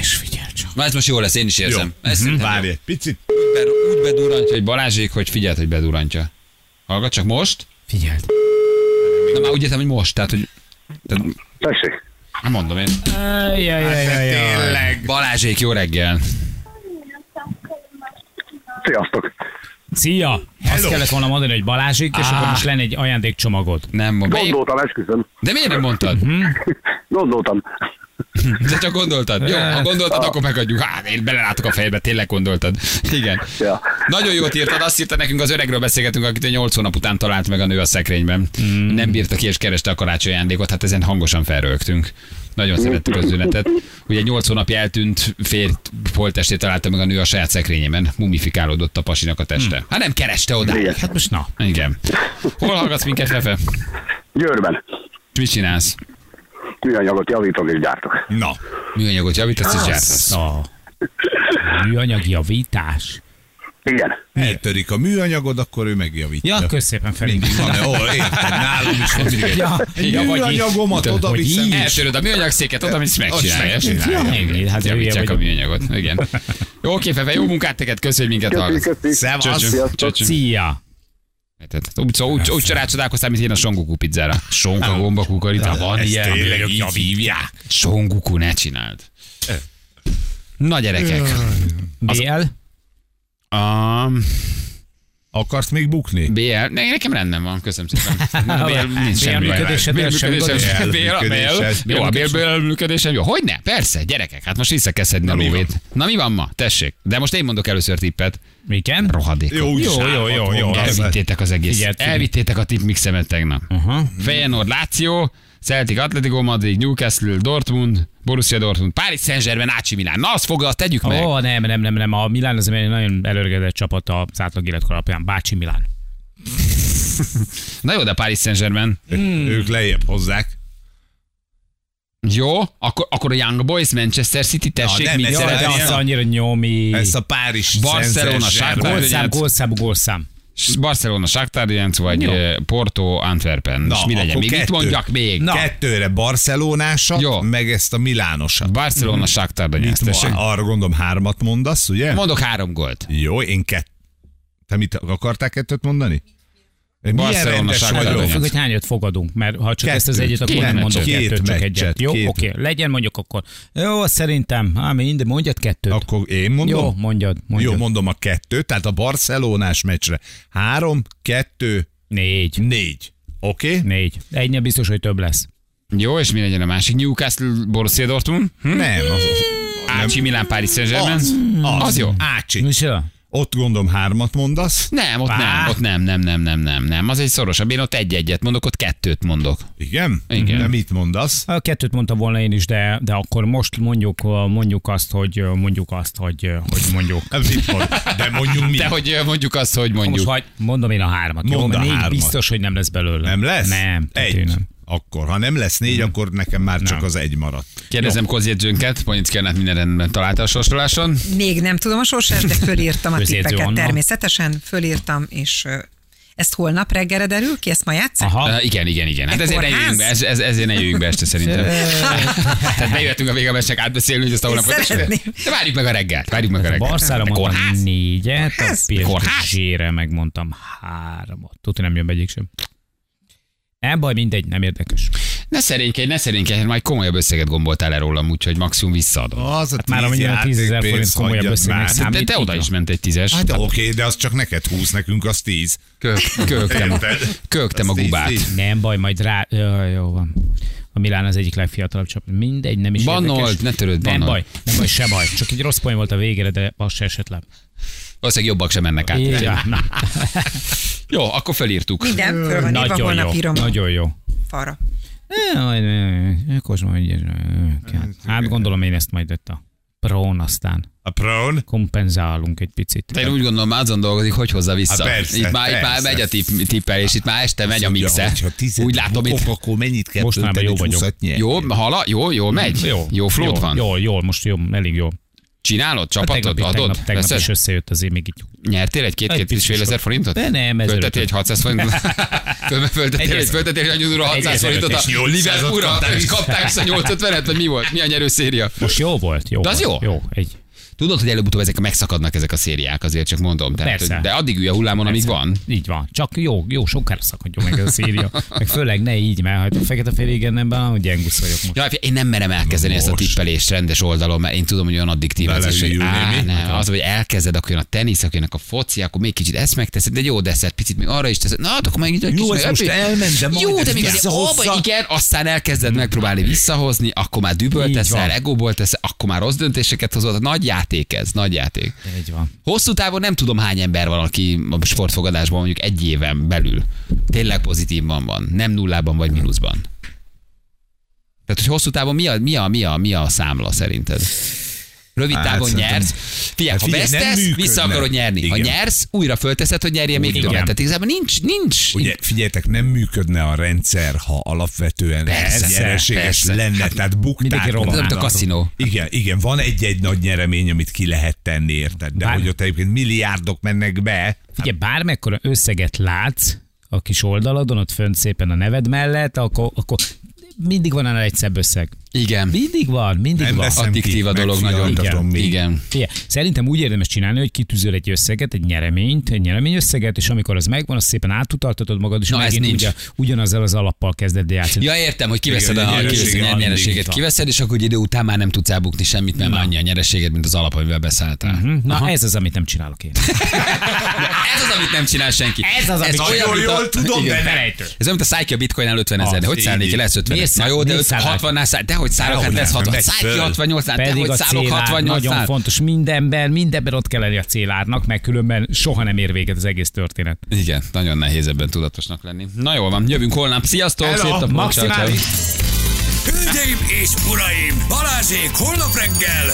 És figyelj csak. Na, ez most jó lesz, én is Jó, érzem. Ez szerintem várj egy picit. Úgy be- Úgy bedurrantja, hogy Balázsék, hogy figyeld, hogy bedurrantja. Hallgat csak most. Figyeld. Na már úgy értem, hogy most, tehát, hogy... Tehát, Tessék. nem mondom én. Ajajajajaj. Tényleg. Balázsék, jó reggel. Sziasztok. Szia! Azt Hello. kellett volna mondani, hogy Balázsik, és akkor most lenne egy ajándékcsomagod. Nem mondom. Gondoltam, esküszöm. De miért nem mondtad? Gondoltam. De csak gondoltad. Jó, ha gondoltad, akkor megadjuk. Hát, én belelátok a fejedbe, tényleg gondoltad. Igen. Ja. Nagyon jót írtad, azt írta nekünk az öregről beszélgetünk, akit 8 hónap után talált meg a nő a szekrényben. Mm. Nem bírta ki és kereste a karácsony ajándékot, hát ezen hangosan felrögtünk. Nagyon szerettük az üzenetet. Ugye 8 hónapja eltűnt férj holttestét találta meg a nő a saját szekrényében. Mumifikálódott a pasinak a teste. Hát nem kereste oda. Hát most na. Igen. Hol hallgatsz minket, Fefe? Győrben. Mit csinálsz? Műanyagot javítok és gyártok. Na, Műanyagot javítasz és gyártasz. A műanyag javítás. Igen. eltörik a műanyagod, akkor ő megjavítja. Ja, kösz szépen Feri. Mindig van, ó, érted, nálam is van mindig egy Ja, ja, műanyagomat oda viszem. így. Eltöröd a műanyag széket, oda mész megcsinálja. Ja, igen, hát hülye Javítsák a műanyagot. Igen. Jó, oké, Fefe, jó munkát neked, köszönjük, hogy minket hallgatsz. Szevasz. Szia! Úgy, úgy, úgy rácsodálkoztál, mint én a songuku pizzára. Sonka gomba kukorita, van ilyen. tényleg így hívják. Ne csináld. Na gyerekek. BL? Um, Akarsz még bukni? BL, ne, nekem rendben van, köszönöm szépen. BL, nincs semmi baj. jó, a BL, működésem, jó. Hogyne? Persze, gyerekek, hát most vissza kell szedni a lóvét. Na mi van ma? Tessék. De most én mondok először tippet. Igen? Rohadékok. Jó, Jó, jó, jó, jó. Elvittétek az egész. Elvittétek a tipmixemet tegnap. Feyenoord, Lazio, Celtic, Atletico Madrid, Newcastle, Dortmund, Borussia Dortmund, Paris Saint-Germain, AC Milan. Na, azt fogja, azt tegyük meg. Ó, nem, nem, nem, nem. A Milán az egy nagyon előregedett csapat az átlag életkor alapján. Bácsi Milán. Na jó, de Paris Saint-Germain. Ők lejjebb hozzák. Jó, akkor, akkor a Young Boys, Manchester City, tessék, ez Jó, Szeretem de az annyira nyomi. Ezt a Párizs Barcelona. Gólszám, gólszám, gólszám. Barcelona, Shakhtar Donetsk, vagy Jó. Porto, Antwerpen. Na, és mi legyen? Még mit kettő. mondjak még? Na. Kettőre barcelonásat, Jó. meg ezt a milánosat. Barcelona, Shakhtar Donetsk, Mit tessék. mo- arra gondolom hármat mondasz, ugye? Mondok három gólt. Jó, én kett. Te mit akartál kettőt mondani? Milyen Barcelona, rendes vagyok. Függ, hogy hányat fogadunk, mert ha csak ezt az Kettőt. egyet, akkor Két nem mondok meccset. kettőt, csak Két egyet. meccset, Jó, két. oké, legyen mondjuk akkor. Jó, szerintem, hát minden, mondjad kettőt. Akkor én mondom? Jó, mondjad, mondjad. Jó, mondom a kettőt, tehát a barcelonás meccsre. Három, kettő, Négy. négy. Oké? Okay? Négy. Egynél biztos, hogy több lesz. Jó, és mi legyen a másik? Newcastle, Borussia Dortmund? Hm? Nem, az, AC Milan, Paris Saint-Germain? az, az, Az jó. Ácsi. Micsoda? Ott gondolom hármat mondasz. Nem, ott Á. nem, ott nem, nem, nem, nem, nem, nem. Az egy szorosabb. Én ott egy-egyet mondok, ott kettőt mondok. Igen? Igen. De mit mondasz? A kettőt mondtam volna én is, de, de akkor most mondjuk, mondjuk azt, hogy mondjuk azt, hogy, hogy mondjuk. De mondjuk mi? De hogy mondjuk azt, hogy Most mondjuk. hagy, mondom én a hármat. Jó, Mondd a négy hármat. biztos, hogy nem lesz belőle. Nem lesz? Nem. Egy. én Nem. Akkor, ha nem lesz négy, akkor nekem már csak az egy maradt. Kérdezem Kozjegyzőnket, Ponicki minden rendben találta a sorsoláson. Még nem tudom a sorsát, de fölírtam a tippeket Anna. természetesen, fölírtam, és ezt holnap reggelre derül ki, ezt ma játszák? Aha. Uh, igen, igen, igen. Hát ezért ne jöjjünk be, ez, ez, ezért ne jöjjünk be este szerintem. Tehát bejöttünk a végemesnek átbeszélni, hogy ezt a holnapot is. Szeretném. De várjuk meg a reggelt, várjuk meg a reggelt. Barszára mondtam négyet, a? PSG-re megmondtam hármat. Tudod, nem jön be egyik sem. Nem baj, mindegy, nem érdekes. Ne szerénykedj, ne szerénykedj, majd komolyabb összeget gomboltál el rólam, úgyhogy maximum visszaadom. Az a Hát már tíz amennyire a 10 ezer forint komolyabb összegnek számít. De te oda is ment egy tízes. Hát oké, de az csak neked húsz, nekünk az tíz. Kök- Kögtem, a- Az tíz, gubát. tíz. Nem baj, majd rá... Jó, jó van. A Milán az egyik legfiatalabb csapat. Mindegy, nem is érdekes. ne törőd, Nem baj, nem baj, se baj. Csak egy rossz poén volt a végére, de az se esett le. Valószínűleg jobbak sem mennek át. Na, Jó, akkor felírtuk. Minden föl van írva, Nagyon holnap jó, írom nagyon jó. falra. Majd, eh, hát gondolom én ezt majd ott a prón aztán A prón. kompenzálunk egy picit. Te én úgy gondolom, már azon dolgozik, hogy hozza vissza. Há, persze, itt, már, itt már megy a tipp, tippelés, itt már este megy a mixe. Úgy látom itt. akkor mennyit kell Mostanában tölteni, jó vagyok. 20-at nyer? Jó, hala, jó, jó megy? Jó, jó flót van? Jó, jó, most jó, elég jó. Csinálod? Csapatod? tegnap, Adod? tegnap, tegnap Veszed? is összejött azért még így. Nyertél egy két, Egy két és fél ezer forintot? De nem, ez Föltettél egy örökön. 600 forintot? Föl- Föltettél egy, föltettél egy annyira 600 Egy forintot a ezer és 800-at Liverpoolra, és kaptál vissza 850-et, vagy mi volt? Mi a nyerő széria? Most jó volt, jó De az volt. jó. Jó, egy. Tudod, hogy előbb-utóbb ezek megszakadnak ezek a szériák, azért csak mondom. Tehát, Persze. hogy- de addig ülj a hullámon, amíg Persze. van. Így van. Csak jó, jó, sokára szakadjon meg ez a széria. Meg főleg ne így, mert ha a fekete félégennemben, hogy gyengusz vagyok most. Ja, én nem merem elkezdeni Na ezt a most. tippelést rendes oldalon, mert én tudom, hogy olyan addiktív ez, és hogy á, nem, az, hogy elkezded, akkor jön a tenisz, akkor jönnek a foci, akkor még kicsit ezt megteszed, de jó, de ezt picit még arra is teszed. Na, hát akkor meg egy Jó, kis ez most elment, de majd Jó, de még abba, igen, aztán elkezded megpróbálni visszahozni, akkor már dübölt Így teszel, egóból teszel, akkor már rossz döntéseket hozod, a nagy játék ez, nagy játék. Így van. Hosszú távon nem tudom hány ember van, aki a sportfogadásban mondjuk egy éven belül tényleg pozitívban van, nem nullában vagy mínuszban. Tehát, hogy hosszú távon mi a, mi a, mi a, mi a számla szerinted? Rövid Hát, távon szerintem- nyersz. Figyelj, Hát ha vesztesz, vissza akarod nyerni. Ha Igen. nyersz, újra fölteszed, hogy nyerje még többet. Tehát igazából nincs, nincs. Ugye, figyeljetek, nem működne a rendszer, ha alapvetően Persze, ez nyereséges persze. lenne, tehát mindenki bukták. Ez mint a kaszinó. Igen, igen, van egy-egy nagy nyeremény, amit ki lehet tenni, érted? De Bár- hogy ott egyébként milliárdok mennek be, Figyelj, bármekkora összeget látsz a kis oldaladon, ott fönt szépen a neved mellett, akkor, akkor mindig van annál egy szebb összeg. Igen. Mindig van, mindig Nem van. Addiktív a dolog nagyon. még. Igen. Figyelj, szerintem úgy érdemes csinálni, hogy kitűzöl egy összeget, egy nyereményt, egy nyereményösszeget, és amikor az megvan, azt szépen átutaltatod magad, és Na, ez megint nincs. ugyan, ugyanazzal az alappal kezded játszani. Ja, értem, hogy kiveszed Igen, a, a nyereséget nyereséget, kiveszed, és akkor egy idő után már nem tudsz elbukni semmit, mert már annyi a nyereséged, mint az alap, amivel beszálltál. Hm? Na, ez az, amit nem csinálok én. Ez az, amit nem csinál senki. Ez az, amit a- jól tudom, Igen. Ez olyan, mint a a bitcoin el 50 ezer. Hogy szállnék lesz 50 Miért Na jó, de miért száll 60-nál száll. De hogy szállok, hát Dehogy lesz nem, 60. megy Szállj ki föl. 68 de Pedig a szállok célár 68 nagyon fontos. Mindenben, mindenben ott kell lenni a célárnak, mert különben soha nem ér véget az egész történet. Igen, nagyon nehéz ebben tudatosnak lenni. Na jól van, jövünk holnap. Sziasztok, Hello, szép maximális. Hölgyeim és uraim, Balázsék holnap reggel